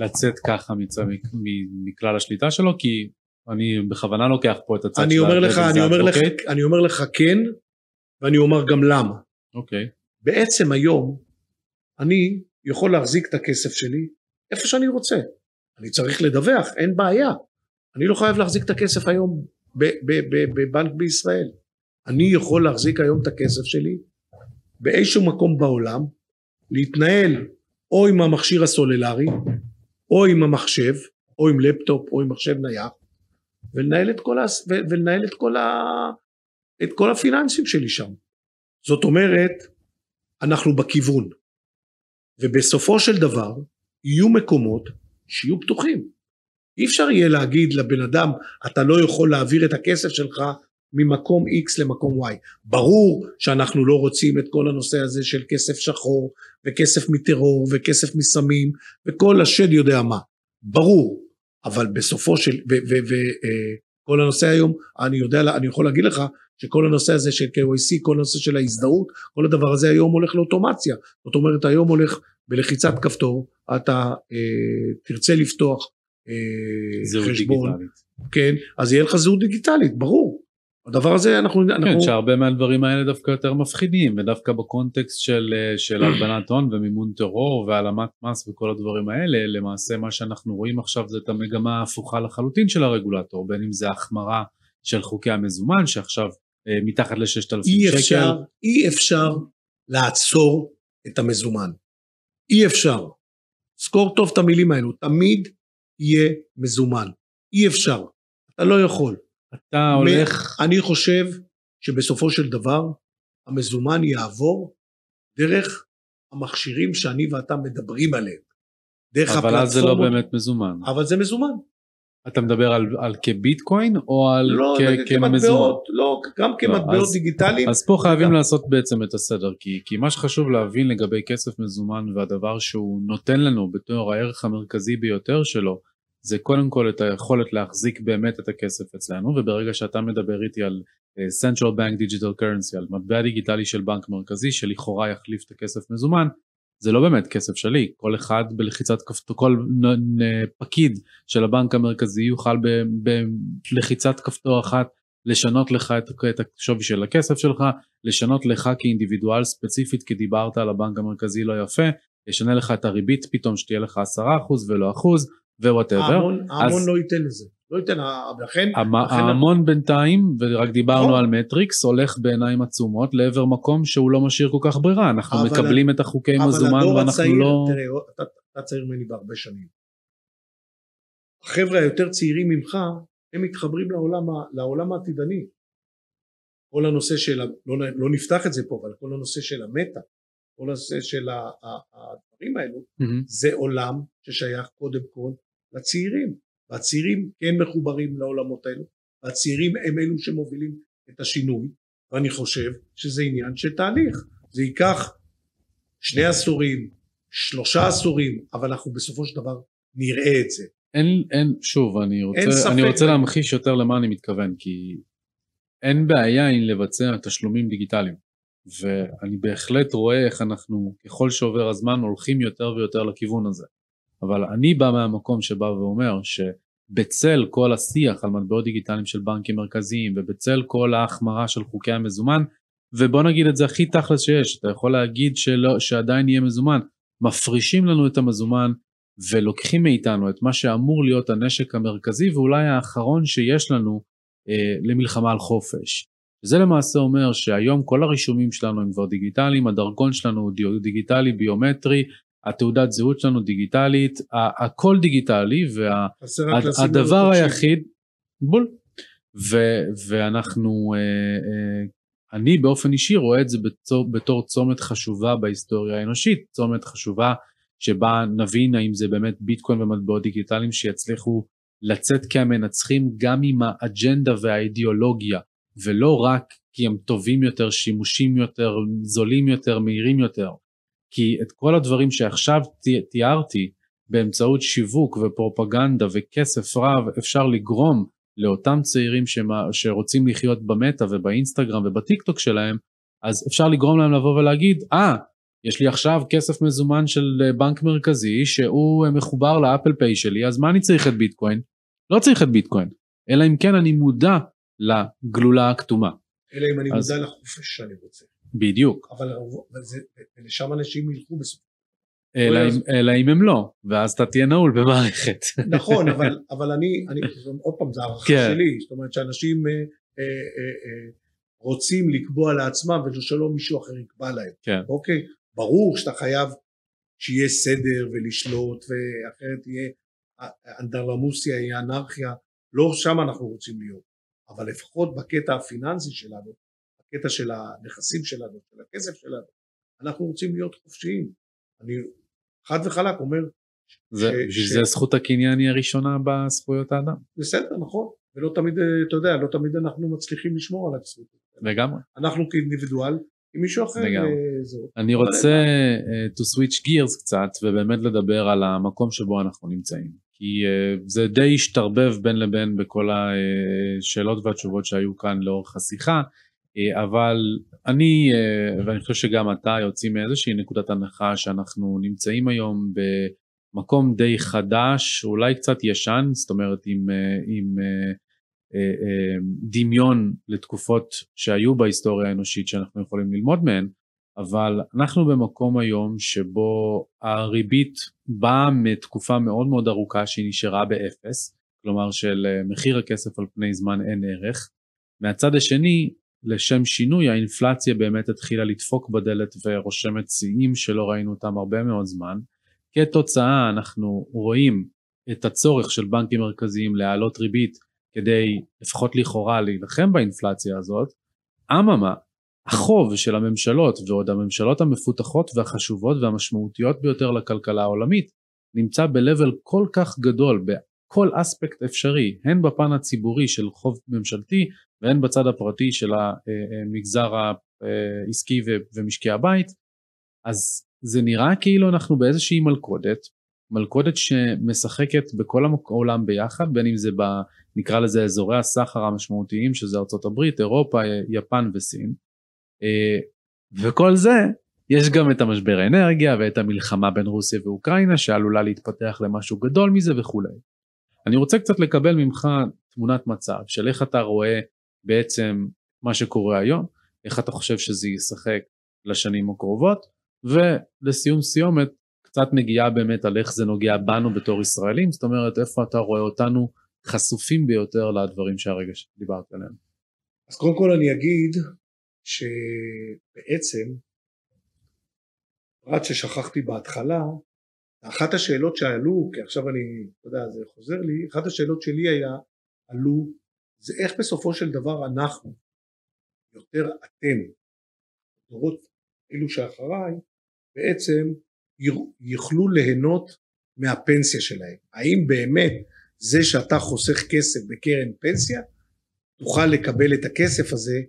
לצאת ככה מצ... מכלל השליטה שלו כי אני בכוונה לוקח פה את הצד אני אומר לך אני אומר לך אני אומר לך כן ואני אומר גם למה. אוקיי. בעצם היום אני יכול להחזיק את הכסף שלי איפה שאני רוצה. אני צריך לדווח, אין בעיה. אני לא חייב להחזיק את הכסף היום בבנק בישראל. אני יכול להחזיק היום את הכסף שלי באיזשהו מקום בעולם, להתנהל או עם המכשיר הסוללרי, או עם המחשב, או עם לפטופ, או עם מחשב נייח, ולנהל את כל, ה... ולנהל את כל, ה... את כל הפיננסים שלי שם. זאת אומרת, אנחנו בכיוון. ובסופו של דבר, יהיו מקומות שיהיו פתוחים. אי אפשר יהיה להגיד לבן אדם, אתה לא יכול להעביר את הכסף שלך ממקום X למקום Y. ברור שאנחנו לא רוצים את כל הנושא הזה של כסף שחור וכסף מטרור וכסף מסמים וכל השד יודע מה. ברור. אבל בסופו של, וכל אה, הנושא היום, אני יודע, אני יכול להגיד לך שכל הנושא הזה של KYC, כל הנושא של ההזדהות, כל הדבר הזה היום הולך לאוטומציה. זאת אומרת היום הולך בלחיצת כפתור, אתה אה, תרצה לפתוח אה, חשבון, דיגיטלית. כן, אז יהיה לך זהות דיגיטלית, ברור. הדבר הזה אנחנו... כן, אנחנו... שהרבה מהדברים האלה דווקא יותר מפחידים, ודווקא בקונטקסט של, אה, של הלבנת הון ומימון טרור והעלמת מס וכל הדברים האלה, למעשה מה שאנחנו רואים עכשיו זה את המגמה ההפוכה לחלוטין של הרגולטור, בין אם זה החמרה של חוקי המזומן, שעכשיו אה, מתחת ל-6,000 שקל. אפשר, אי אפשר לעצור את המזומן. אי אפשר. זכור טוב את המילים האלו, תמיד יהיה מזומן. אי אפשר. אתה לא יכול. אתה הולך... אני חושב שבסופו של דבר המזומן יעבור דרך המכשירים שאני ואתה מדברים עליהם. דרך אבל הפלטפורמות. אבל אז זה לא באמת מזומן. אבל זה מזומן. אתה מדבר על, על כביטקוין או על לא, כ- כמטבעות, לא, גם לא, כמטבעות לא, דיגיטליים. אז פה חייבים לעשות בעצם את הסדר, כי, כי מה שחשוב להבין לגבי כסף מזומן והדבר שהוא נותן לנו בתור הערך המרכזי ביותר שלו, זה קודם כל את היכולת להחזיק באמת את הכסף אצלנו, וברגע שאתה מדבר איתי על uh, Central Bank Digital Currency, על מטבע דיגיטלי של בנק מרכזי שלכאורה יחליף את הכסף מזומן, זה לא באמת כסף שלי, כל אחד בלחיצת כפתור, כל פקיד של הבנק המרכזי יוכל בלחיצת כפתור אחת לשנות לך את, את השווי של הכסף שלך, לשנות לך כאינדיבידואל ספציפית כי דיברת על הבנק המרכזי לא יפה, ישנה לך את הריבית פתאום שתהיה לך 10% ולא אחוז ו whatever. ההמון, ההמון לא ייתן לזה. לא ייתן, לכן... ההמון בינתיים, ורק דיברנו נכון. על מטריקס, הולך בעיניים עצומות לעבר מקום שהוא לא משאיר כל כך ברירה, אנחנו מקבלים את החוקי מזומן ואנחנו לא... תראה, אתה צעיר ממני בהרבה שנים. החבר'ה היותר צעירים ממך, הם מתחברים לעולם, לעולם העתידני. כל הנושא של, לא, לא נפתח את זה פה, אבל כל הנושא של המטה, כל הנושא של הדברים האלו, mm-hmm. זה עולם ששייך קודם כל לצעירים. והצעירים כן מחוברים לעולמות האלו, והצעירים הם אלו שמובילים את השינוי, ואני חושב שזה עניין של תהליך. זה ייקח שני עשורים, שלושה עשורים, אבל אנחנו בסופו של דבר נראה את זה. אין, אין, שוב, אני רוצה, אני רוצה להמחיש יותר למה אני מתכוון, כי אין בעיה עם לבצע תשלומים דיגיטליים, ואני בהחלט רואה איך אנחנו, ככל שעובר הזמן, הולכים יותר ויותר לכיוון הזה. אבל אני בא מהמקום שבא ואומר שבצל כל השיח על מטבעות דיגיטליים של בנקים מרכזיים ובצל כל ההחמרה של חוקי המזומן ובוא נגיד את זה הכי תכלס שיש אתה יכול להגיד שלא, שעדיין יהיה מזומן מפרישים לנו את המזומן ולוקחים מאיתנו את מה שאמור להיות הנשק המרכזי ואולי האחרון שיש לנו אה, למלחמה על חופש. זה למעשה אומר שהיום כל הרישומים שלנו הם כבר דיגיטליים, הדרכון שלנו הוא דיגיטלי, ביומטרי, התעודת זהות שלנו דיגיטלית, הכל דיגיטלי, והדבר וה, היחיד, בול, ו, ואנחנו, אה, אה, אני באופן אישי רואה את זה בתור, בתור צומת חשובה בהיסטוריה האנושית, צומת חשובה שבה נבין האם זה באמת ביטקוין ומטבעות דיגיטליים שיצליחו לצאת כמנצחים גם עם האג'נדה והאידיאולוגיה, ולא רק כי הם טובים יותר, שימושים יותר, זולים יותר, מהירים יותר. כי את כל הדברים שעכשיו תיארתי באמצעות שיווק ופרופגנדה וכסף רב אפשר לגרום לאותם צעירים שמה, שרוצים לחיות במטא ובאינסטגרם ובטיק טוק שלהם אז אפשר לגרום להם לבוא ולהגיד אה ah, יש לי עכשיו כסף מזומן של בנק מרכזי שהוא מחובר לאפל פיי שלי אז מה אני צריך את ביטקוין? לא צריך את ביטקוין אלא אם כן אני מודע לגלולה הכתומה. אלא אם אני אז... מודע לחופש שאני רוצה. בדיוק. אבל, לשם אנשים ילכו בסופו אלא, אם, הם לא, ואז אתה תהיה נעול במערכת. נכון, אבל, [LAUGHS] אבל אני, אני, עוד פעם, זה הערכה כן. שלי, זאת אומרת שאנשים אה, אה, אה, רוצים לקבוע לעצמם ושלא מישהו אחר יקבע להם, כן. אוקיי? ברור שאתה חייב שיהיה סדר ולשלוט, ואחרת תהיה אנדרלמוסיה, יהיה אנרכיה, לא שם אנחנו רוצים להיות, אבל לפחות בקטע הפיננסי שלנו, בקטע של הנכסים שלנו, של הכסף שלנו, אנחנו רוצים להיות חופשיים. אני חד וחלק אומר... זה, ש... זה זכות הקניין היא הראשונה בזכויות האדם. בסדר, נכון, ולא תמיד, אתה יודע, לא תמיד אנחנו מצליחים לשמור על הזכות. לגמרי. אנחנו כאינדיבידואל, עם מישהו אחר. אה, זהו. אני רוצה uh, to switch gears קצת, ובאמת לדבר על המקום שבו אנחנו נמצאים. כי uh, זה די השתרבב בין לבין בכל השאלות והתשובות שהיו כאן לאורך השיחה. אה, אבל אני אה, ואני חושב שגם אתה יוצאים מאיזושהי נקודת הנחה שאנחנו נמצאים היום במקום די חדש אולי קצת ישן זאת אומרת עם, אה, עם דמיון לתקופות שהיו בהיסטוריה האנושית שאנחנו יכולים ללמוד מהן אבל אנחנו במקום היום שבו הריבית באה מתקופה מאוד מאוד ארוכה שהיא נשארה באפס כלומר של מחיר הכסף על פני זמן אין ערך. מהצד השני לשם שינוי האינפלציה באמת התחילה לדפוק בדלת ורושמת שיאים שלא ראינו אותם הרבה מאוד זמן. כתוצאה אנחנו רואים את הצורך של בנקים מרכזיים להעלות ריבית כדי לפחות לכאורה להילחם באינפלציה הזאת. אממה, החוב של הממשלות ועוד הממשלות המפותחות והחשובות והמשמעותיות ביותר לכלכלה העולמית נמצא ב-level כל כך גדול בכל אספקט אפשרי, הן בפן הציבורי של חוב ממשלתי והן בצד הפרטי של המגזר העסקי ומשקי הבית, אז זה נראה כאילו אנחנו באיזושהי מלכודת, מלכודת שמשחקת בכל העולם ביחד, בין אם זה ב... נקרא לזה אזורי הסחר המשמעותיים שזה ארה"ב, אירופה, יפן וסין, אה, וכל זה יש גם את המשבר האנרגיה ואת המלחמה בין רוסיה ואוקראינה שעלולה להתפתח למשהו גדול מזה וכולי. אני רוצה קצת לקבל ממך תמונת מצב של איך אתה רואה בעצם מה שקורה היום, איך אתה חושב שזה ישחק לשנים הקרובות, ולסיום סיומת קצת נגיעה באמת על איך זה נוגע בנו בתור ישראלים, זאת אומרת איפה אתה רואה אותנו חשופים ביותר לדברים שהרגע דיברת עליהם. אז קודם כל אני אגיד שבעצם פרט ששכחתי בהתחלה, אחת השאלות שעלו, כי עכשיו אני, אתה יודע, זה חוזר לי, אחת השאלות שלי היה, עלו זה איך בסופו של דבר אנחנו, יותר אתם, דורות אלו שאחריי, בעצם יוכלו ליהנות מהפנסיה שלהם. האם באמת זה שאתה חוסך כסף בקרן פנסיה, תוכל לקבל את הכסף הזה,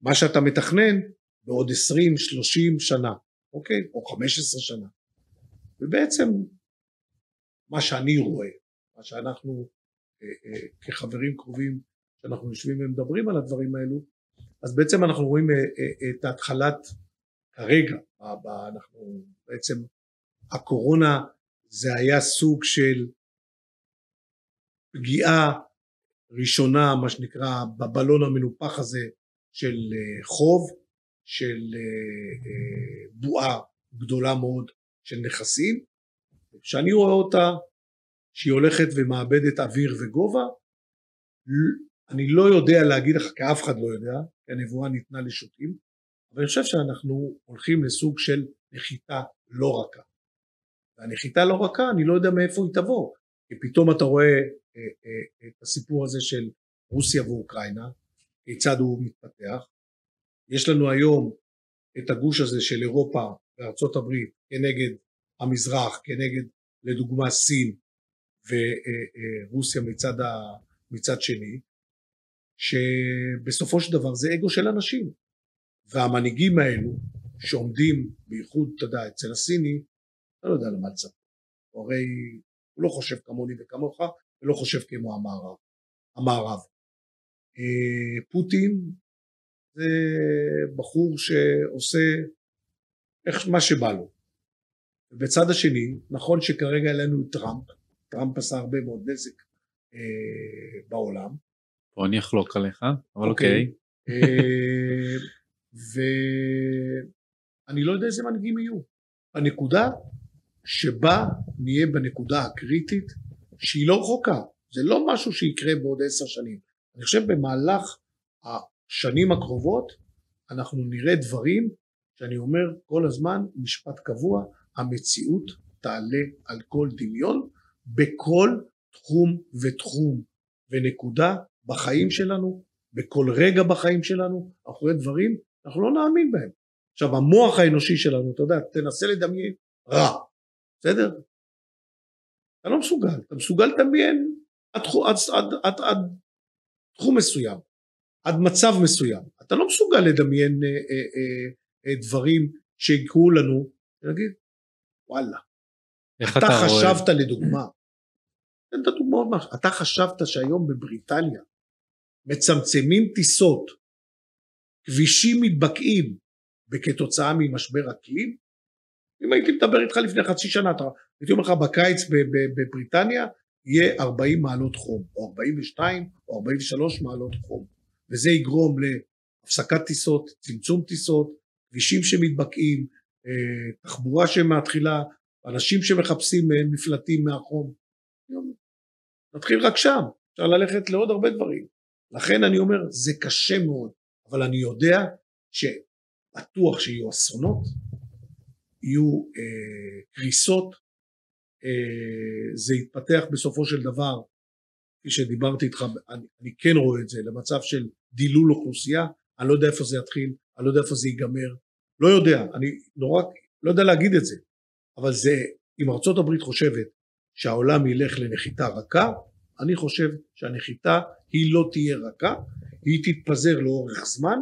מה שאתה מתכנן, בעוד 20-30 שנה, אוקיי? או 15 שנה. ובעצם מה שאני רואה, מה שאנחנו אה, אה, כחברים קרובים שאנחנו יושבים ומדברים על הדברים האלו אז בעצם אנחנו רואים אה, את התחלת כרגע אנחנו בעצם הקורונה זה היה סוג של פגיעה ראשונה מה שנקרא בבלון המנופח הזה של חוב של בועה גדולה מאוד של נכסים. שאני רואה אותה שהיא הולכת ומאבדת אוויר וגובה אני לא יודע להגיד לך כי אף אחד לא יודע כי הנבואה ניתנה לשוטים אבל אני חושב שאנחנו הולכים לסוג של נחיתה לא רכה. והנחיתה לא רכה אני לא יודע מאיפה היא תבוא כי פתאום אתה רואה אה, אה, את הסיפור הזה של רוסיה ואוקראינה כיצד הוא מתפתח. יש לנו היום את הגוש הזה של אירופה וארצות הברית כנגד המזרח כנגד לדוגמה סין ורוסיה מצד, ה, מצד שני, שבסופו של דבר זה אגו של אנשים. והמנהיגים האלו שעומדים בייחוד, אתה יודע, אצל הסיני, אתה לא יודע למה לצפות. הרי הוא לא חושב כמוני וכמוך, ולא חושב כמו המערב. המערב. אה, פוטין זה בחור שעושה איך, מה שבא לו. ובצד השני, נכון שכרגע את טראמפ, טראמפ עשה הרבה מאוד נזק אה, בעולם. פה אני אחלוק עליך, אבל אוקיי. אוקיי. אה, ואני לא יודע איזה מנהיגים יהיו. הנקודה שבה נהיה בנקודה הקריטית שהיא לא רחוקה, זה לא משהו שיקרה בעוד עשר שנים. אני חושב במהלך השנים הקרובות אנחנו נראה דברים שאני אומר כל הזמן משפט קבוע, המציאות תעלה על כל דמיון בכל תחום ותחום ונקודה בחיים שלנו, בכל רגע בחיים שלנו, אנחנו רואים דברים, אנחנו לא נאמין בהם. עכשיו המוח האנושי שלנו, אתה יודע, תנסה לדמיין רע, בסדר? אתה לא מסוגל, אתה מסוגל לדמיין עד, עד, עד, עד, עד תחום מסוים, עד מצב מסוים, אתה לא מסוגל לדמיין אה, אה, אה, אה, דברים שיקרו לנו, ולהגיד וואלה, אתה, אתה חשבת רואה? לדוגמה, תן את הדוגמאות, אתה חשבת שהיום בבריטניה מצמצמים טיסות, כבישים מתבקעים וכתוצאה ממשבר אקלים? אם הייתי מדבר איתך לפני חצי שנה, אתה, הייתי אומר לך בקיץ בבריטניה יהיה 40 מעלות חום, או 42 או 43 מעלות חום, וזה יגרום להפסקת טיסות, צמצום טיסות, כבישים שמתבקעים, אה, תחבורה שמתחילה, אנשים שמחפשים אה, מפלטים מהחום. נתחיל רק שם, אפשר ללכת לעוד הרבה דברים. לכן אני אומר, זה קשה מאוד, אבל אני יודע שבטוח שיהיו אסונות, יהיו אה, קריסות, אה, זה יתפתח בסופו של דבר, כפי שדיברתי איתך, אני, אני כן רואה את זה, למצב של דילול אוכלוסייה, אני לא יודע איפה זה יתחיל, אני לא יודע איפה זה ייגמר, לא יודע, אני נורא, לא יודע להגיד את זה, אבל זה, אם ארצות הברית חושבת שהעולם ילך לנחיתה רכה, אני חושב שהנחיתה היא לא תהיה רכה, היא תתפזר לאורך זמן,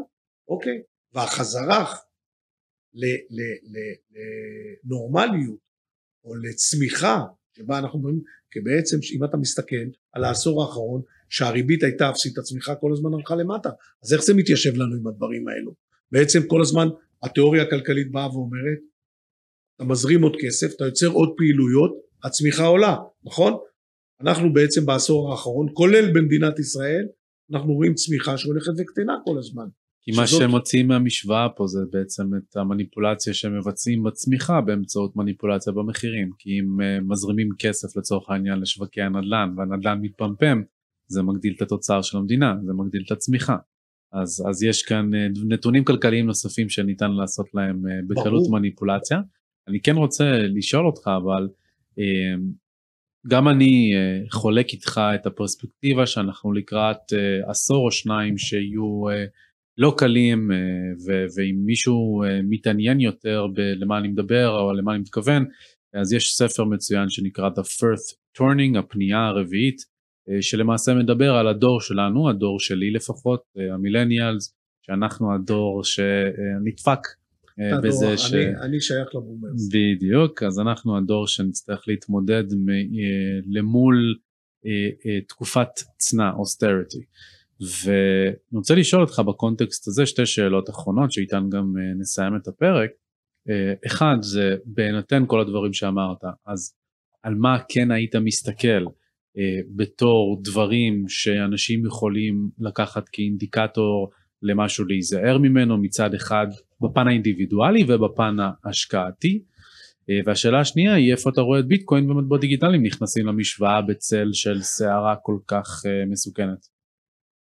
אוקיי? והחזרה לנורמליות או לצמיחה שבה אנחנו אומרים, כי בעצם אם אתה מסתכל על העשור האחרון שהריבית הייתה אפסית, הצמיחה כל הזמן הלכה למטה, אז איך זה מתיישב לנו עם הדברים האלו? בעצם כל הזמן התיאוריה הכלכלית באה ואומרת, אתה מזרים עוד כסף, אתה יוצר עוד פעילויות, הצמיחה עולה, נכון? אנחנו בעצם בעשור האחרון, כולל במדינת ישראל, אנחנו רואים צמיחה שהולכת וקטנה כל הזמן. כי מה שהם מוצאים מהמשוואה פה זה בעצם את המניפולציה שהם מבצעים בצמיחה באמצעות מניפולציה במחירים. כי אם uh, מזרימים כסף לצורך העניין לשווקי הנדל"ן והנדל"ן מתפמפם, זה מגדיל את התוצר של המדינה, זה מגדיל את הצמיחה. אז, אז יש כאן uh, נתונים כלכליים נוספים שניתן לעשות להם uh, בקלות ברור. מניפולציה. אני כן רוצה לשאול אותך אבל גם אני uh, חולק איתך את הפרספקטיבה שאנחנו לקראת uh, עשור או שניים שיהיו uh, לא קלים ואם מישהו מתעניין יותר בלמה אני מדבר או למה אני מתכוון אז יש ספר מצוין שנקרא The First Turning הפנייה הרביעית שלמעשה מדבר על הדור שלנו הדור שלי לפחות המילניאלס שאנחנו הדור שנדפק אה, בזה ש... אני, אני שייך לבומרס. בדיוק, אז אנחנו הדור שנצטרך להתמודד מ... אה, למול אה, תקופת צנע, אוסטריטי. ואני רוצה לשאול אותך בקונטקסט הזה שתי שאלות אחרונות שאיתן גם נסיים את הפרק. אחד זה בהינתן כל הדברים שאמרת, אז על מה כן היית מסתכל בתור דברים שאנשים יכולים לקחת כאינדיקטור למשהו להיזהר ממנו מצד אחד בפן האינדיבידואלי ובפן ההשקעתי. אה, והשאלה השנייה היא איפה אתה רואה את ביטקוין ומטבעות דיגיטליים נכנסים למשוואה בצל של סערה כל כך אה, מסוכנת.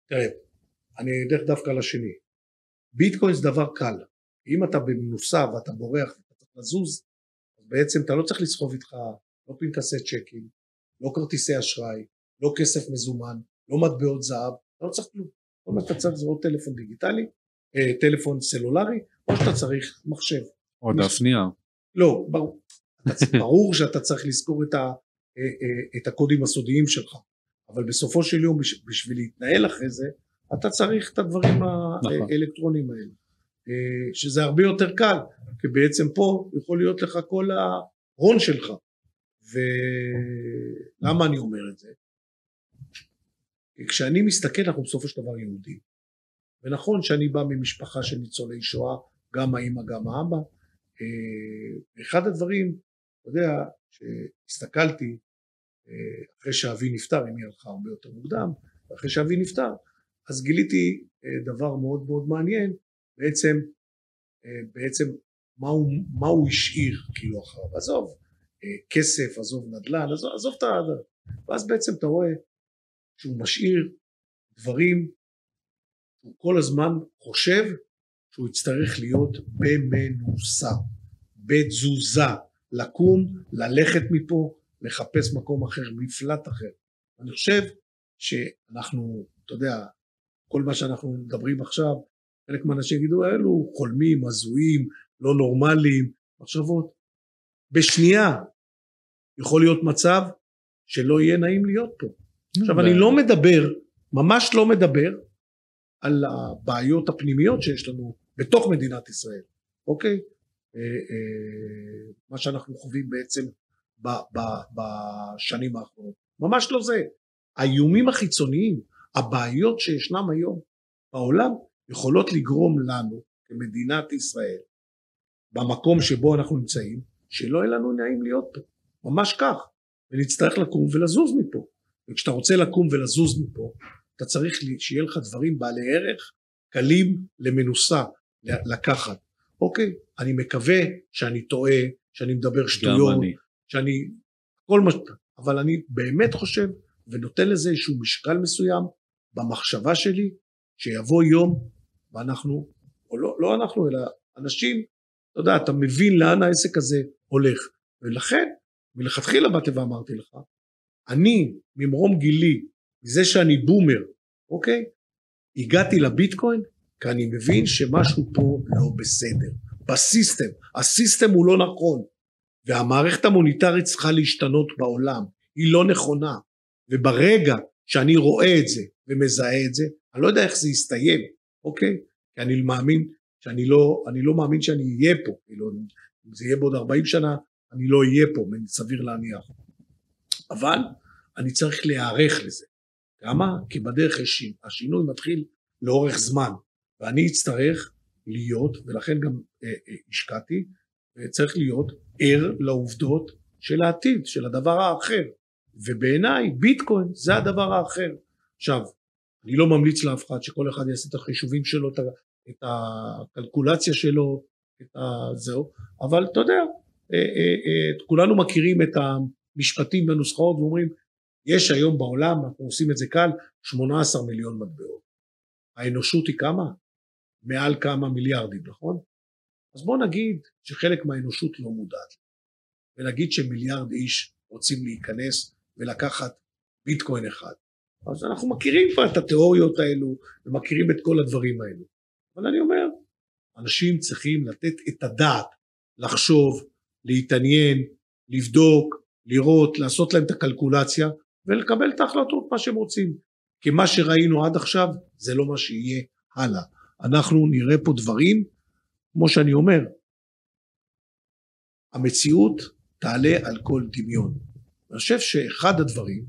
תראה, אני אלך דווקא לשני. ביטקוין זה דבר קל. אם אתה במנוסה ואתה בורח ואתה צריך לזוז, בעצם אתה לא צריך לסחוב איתך לא פנקסי צ'קים, לא כרטיסי אשראי, לא כסף מזומן, לא מטבעות זהב, אתה לא צריך כלום. מה שאתה צריך זה עוד טלפון דיגיטלי, אה, טלפון סלולרי, או שאתה צריך מחשב. או דף נייר. לא, ברור. [LAUGHS] ברור שאתה צריך לזכור את, ה, אה, אה, את הקודים הסודיים שלך, אבל בסופו של יום בשביל להתנהל אחרי זה, אתה צריך את הדברים נכון. האלקטרוניים האלה. שזה הרבה יותר קל, כי בעצם פה יכול להיות לך כל ההון שלך. ולמה אני אומר את זה? כשאני מסתכל אנחנו בסופו של דבר יהודים. ונכון שאני בא ממשפחה של ניצולי שואה גם האמא גם האבא. אה, אחד הדברים אתה יודע שהסתכלתי אה, אחרי שאבי נפטר אמי הלכה הרבה יותר מוקדם ואחרי שאבי נפטר אז גיליתי אה, דבר מאוד מאוד מעניין. בעצם בעצם מה הוא, מה הוא השאיר כאילו אחריו. עזוב כסף, עזוב נדל"ן, עזוב, עזוב את ה... ואז בעצם אתה רואה שהוא משאיר דברים, הוא כל הזמן חושב שהוא יצטרך להיות במנוסה, בתזוזה, לקום, ללכת מפה, לחפש מקום אחר, מפלט אחר. אני חושב שאנחנו, אתה יודע, כל מה שאנחנו מדברים עכשיו, חלק מהאנשים יגידו, אלו חולמים, הזויים, לא נורמליים, מחשבות. בשנייה יכול להיות מצב שלא יהיה נעים להיות פה. עכשיו אני לא מדבר, ממש לא מדבר, על הבעיות הפנימיות שיש לנו בתוך מדינת ישראל, אוקיי? אה, אה, מה שאנחנו חווים בעצם בשנים האחרונות. ממש לא זה. האיומים החיצוניים, הבעיות שישנם היום בעולם, יכולות לגרום לנו כמדינת ישראל, במקום שבו אנחנו נמצאים, שלא יהיה לנו נעים להיות פה. ממש כך. ונצטרך לקום ולזוז מפה. וכשאתה רוצה לקום ולזוז מפה, אתה צריך שיהיה לך דברים בעלי ערך, קלים למנוסה לקחת. אוקיי, אני מקווה שאני טועה, שאני מדבר שטויות, שאני, כל מה שאתה, אבל אני באמת חושב ונותן לזה איזשהו משקל מסוים במחשבה שלי, שיבוא יום ואנחנו, או לא, לא אנחנו, אלא אנשים, אתה יודע, אתה מבין לאן העסק הזה הולך, ולכן, מלכתחילה באתי ואמרתי לך, אני, ממרום גילי, מזה שאני בומר, אוקיי? הגעתי לביטקוין כי אני מבין שמשהו פה לא בסדר. בסיסטם, הסיסטם הוא לא נכון, והמערכת המוניטרית צריכה להשתנות בעולם, היא לא נכונה, וברגע שאני רואה את זה ומזהה את זה, אני לא יודע איך זה יסתיים, אוקיי? כי אני מאמין שאני לא, אני לא מאמין שאני אהיה פה, כאילו, אם זה יהיה בעוד 40 שנה, אני לא אהיה פה, סביר להניח. אבל אני צריך להיערך לזה. למה? כי בדרך יש השינוי מתחיל לאורך זמן, ואני אצטרך להיות, ולכן גם אה, אה, השקעתי, צריך להיות ער לעובדות של העתיד, של הדבר האחר. ובעיניי ביטקוין זה הדבר האחר. עכשיו, אני לא ממליץ לאף אחד שכל אחד יעשה את החישובים שלו, את הקלקולציה שלו, את הזהו, אבל אתה יודע, אה, אה, אה, כולנו מכירים את המשפטים והנוסחאות ואומרים יש היום בעולם, אנחנו עושים את זה קל, 18 מיליון מטבעות. האנושות היא כמה? מעל כמה מיליארדים, נכון? אז בוא נגיד שחלק מהאנושות לא מודעת, ונגיד שמיליארד איש רוצים להיכנס ולקחת ביטקוין אחד. אז אנחנו מכירים כבר את התיאוריות האלו ומכירים את כל הדברים האלו. אבל אני אומר, אנשים צריכים לתת את הדעת, לחשוב, להתעניין, לבדוק, לראות, לעשות להם את הקלקולציה ולקבל את ההחלטות מה שהם רוצים. כי מה שראינו עד עכשיו זה לא מה שיהיה הלאה. אנחנו נראה פה דברים, כמו שאני אומר, המציאות תעלה על כל דמיון. אני חושב שאחד הדברים,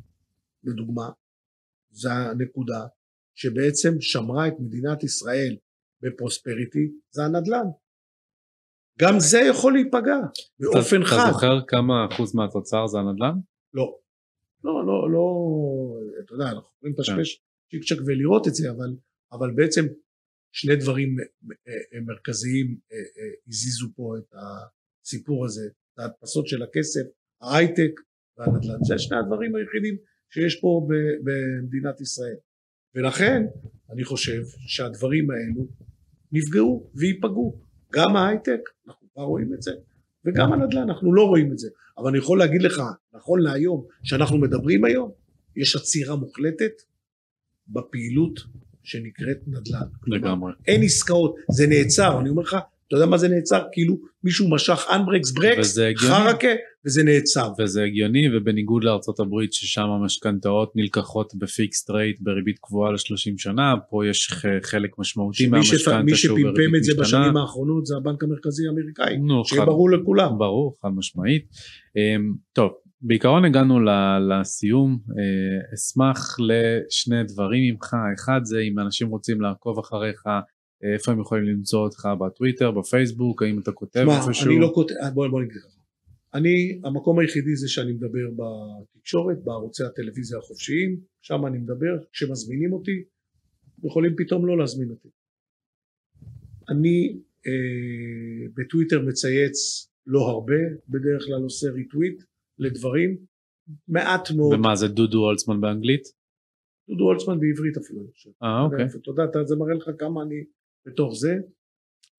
לדוגמה, זה הנקודה שבעצם שמרה את מדינת ישראל בפרוספריטי, זה הנדל"ן. גם זה יכול להיפגע באופן אתה, חד. אתה זוכר כמה אחוז מהתוצר זה הנדל"ן? לא. לא, לא, לא, אתה יודע, אנחנו יכולים לפשפש צ'יק צ'ק ולראות את זה, אבל, אבל בעצם שני דברים מרכזיים אה, אה, הזיזו פה את הסיפור הזה, את ההדפסות של הכסף, ההייטק והנדל"ן, זה שני הדברים היחידים שיש פה במדינת ישראל. ולכן אני חושב שהדברים האלו נפגעו וייפגעו. גם ההייטק, אנחנו כבר רואים את זה, וגם הנדל"ן, אנחנו לא רואים את זה. אבל אני יכול להגיד לך, נכון להיום, שאנחנו מדברים היום, יש עצירה מוחלטת בפעילות שנקראת נדל"ן. לגמרי. אין עסקאות, זה נעצר, אני אומר לך, אתה יודע מה זה נעצר? כאילו מישהו משך אנברקס ברקס, חרקה, וזה נעצר. וזה הגיוני, ובניגוד לארצות הברית ששם המשכנתאות נלקחות בפיקס רייט בריבית קבועה ל-30 שנה, פה יש חלק משמעותי מהמשכנתה שהוא בריבית משתנה. מי שפמפם את זה בשנים האחרונות זה הבנק המרכזי האמריקאי, שיהיה ברור לכולם. ברור, חד משמעית. אמ, טוב, בעיקרון הגענו לסיום, אה, אשמח לשני דברים ממך, אחד זה אם אנשים רוצים לעקוב אחריך, איפה הם יכולים למצוא אותך בטוויטר, בפייסבוק, האם אתה כותב איפשהו? שמע, אני לא כותב, אה, בוא, בוא נגיד לך. אני, המקום היחידי זה שאני מדבר בתקשורת, בערוצי הטלוויזיה החופשיים, שם אני מדבר, כשמזמינים אותי, יכולים פתאום לא להזמין אותי. אני אה, בטוויטר מצייץ לא הרבה, בדרך כלל עושה ריטוויט לדברים, מעט מאוד. ומה זה דודו הולצמן באנגלית? דודו הולצמן בעברית אפילו, אני חושב. אה אוקיי. אתה- זה מראה לך כמה אני בתוך זה.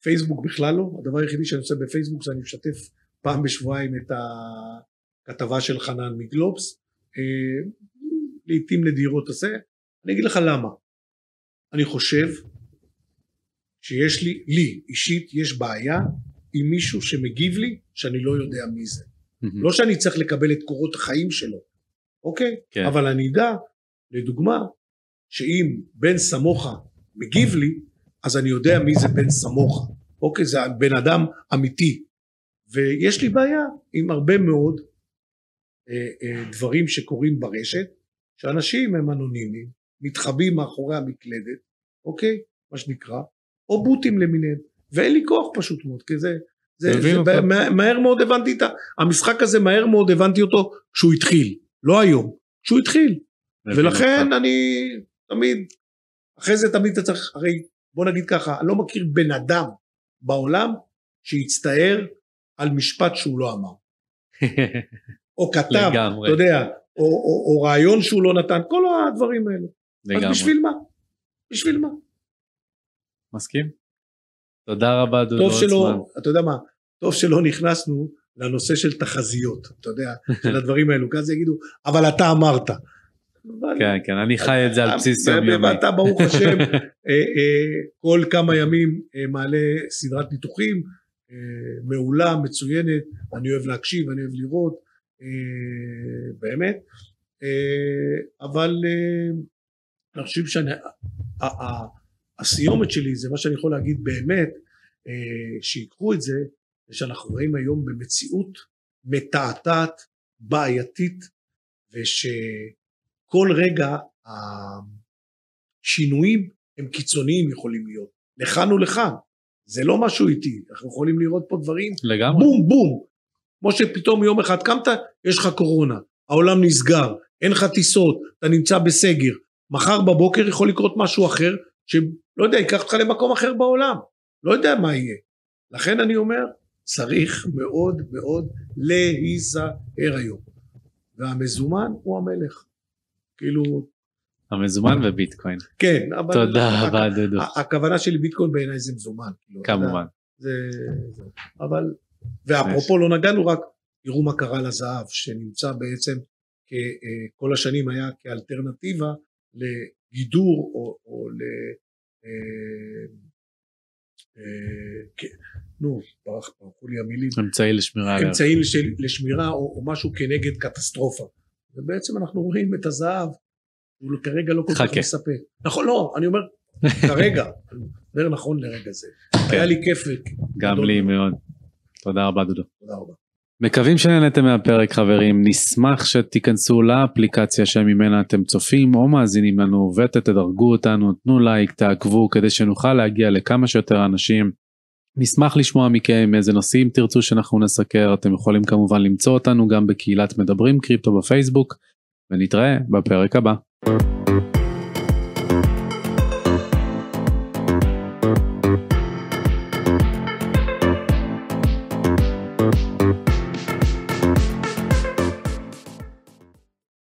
פייסבוק בכלל לא, הדבר היחידי שאני עושה בפייסבוק זה אני משתף פעם בשבועיים את הכתבה של חנן מגלובס, אה, לעיתים נדירות עושה, אני אגיד לך למה. אני חושב שיש לי, לי אישית יש בעיה עם מישהו שמגיב לי שאני לא יודע מי זה. מהמם. לא שאני צריך לקבל את קורות החיים שלו, אוקיי? כן. אבל אני אדע, לדוגמה, שאם בן סמוכה מגיב לי, אז אני יודע מי זה בן סמוכה, אוקיי? זה בן אדם אמיתי. ויש לי בעיה עם הרבה מאוד אה, אה, דברים שקורים ברשת, שאנשים הם אנונימיים, מתחבאים מאחורי המקלדת, אוקיי? מה שנקרא, או בוטים למיניהם, ואין לי כוח פשוט מאוד, כי זה, זה, זה. מה- מהר מאוד הבנתי את. המשחק הזה מהר מאוד הבנתי אותו כשהוא התחיל, לא היום, כשהוא התחיל, ולכן אותך. אני תמיד, אחרי זה תמיד אתה צריך, הרי בוא נגיד ככה, אני לא מכיר בן אדם בעולם שיצטער על משפט שהוא לא אמר, או [LAUGHS] כתב, לגמרי. אתה יודע, או, או, או רעיון שהוא לא נתן, כל הדברים האלה. לגמרי. אז בשביל מה? בשביל מה? מסכים? תודה רבה דודו טוב הולצמן. שלא, אתה יודע מה, טוב שלא נכנסנו לנושא של תחזיות, אתה יודע, של [LAUGHS] הדברים האלו, כי אז יגידו, אבל אתה אמרת. כן כן אני חי את זה על בסיס יומיומי. ואתה ברוך השם [LAUGHS] אה, אה, כל כמה ימים אה, מעלה סדרת ניתוחים מעולה, מצוינת, אני אוהב להקשיב, אני אוהב לראות, אה, באמת, אה, אבל אה, אני חושב שהסיומת שלי זה מה שאני יכול להגיד באמת, אה, שיקחו את זה, זה שאנחנו רואים היום במציאות מתעתעת, בעייתית, ושכל רגע השינויים הם קיצוניים יכולים להיות, לכאן ולכאן, זה לא משהו איטי, אנחנו יכולים לראות פה דברים לגמרי. בום בום, כמו שפתאום יום אחד קמת, יש לך קורונה, העולם נסגר, אין לך טיסות, אתה נמצא בסגר, מחר בבוקר יכול לקרות משהו אחר, שלא יודע, ייקח אותך למקום אחר בעולם, לא יודע מה יהיה. לכן אני אומר, צריך מאוד מאוד להיזהר היום. והמזומן הוא המלך. כאילו, המזומן וביטקוין. כן, אבל... תודה רבה דודו. הכוונה שלי ביטקוין בעיניי זה מזומן. יודע, כמובן. זה, אבל, ואפרופו לא נגענו רק, תראו מה קרה לזהב, שנמצא בעצם, אה, כל השנים היה כאלטרנטיבה לגידור או, או ל... אה, אה, כ- נו, ברח, ברחו לי המילים, אמצעי לשמירה. אמצעי לש- לשמירה או משהו כנגד קטסטרופה. ובעצם אנחנו רואים את הזהב, הוא כרגע לא כל כך. מספק. נכון, לא, אני אומר, כרגע, אני אומר נכון לרגע זה. היה לי כיף, גם לי מאוד. מאוד. תודה רבה דודו. תודה רבה. מקווים שנהנתם מהפרק חברים, נשמח שתיכנסו לאפליקציה שממנה אתם צופים או מאזינים לנו ותדרגו אותנו, תנו לייק, תעקבו כדי שנוכל להגיע לכמה שיותר אנשים. נשמח לשמוע מכם איזה נושאים תרצו שאנחנו נסקר, אתם יכולים כמובן למצוא אותנו גם בקהילת מדברים קריפטו בפייסבוק, ונתראה בפרק הבא.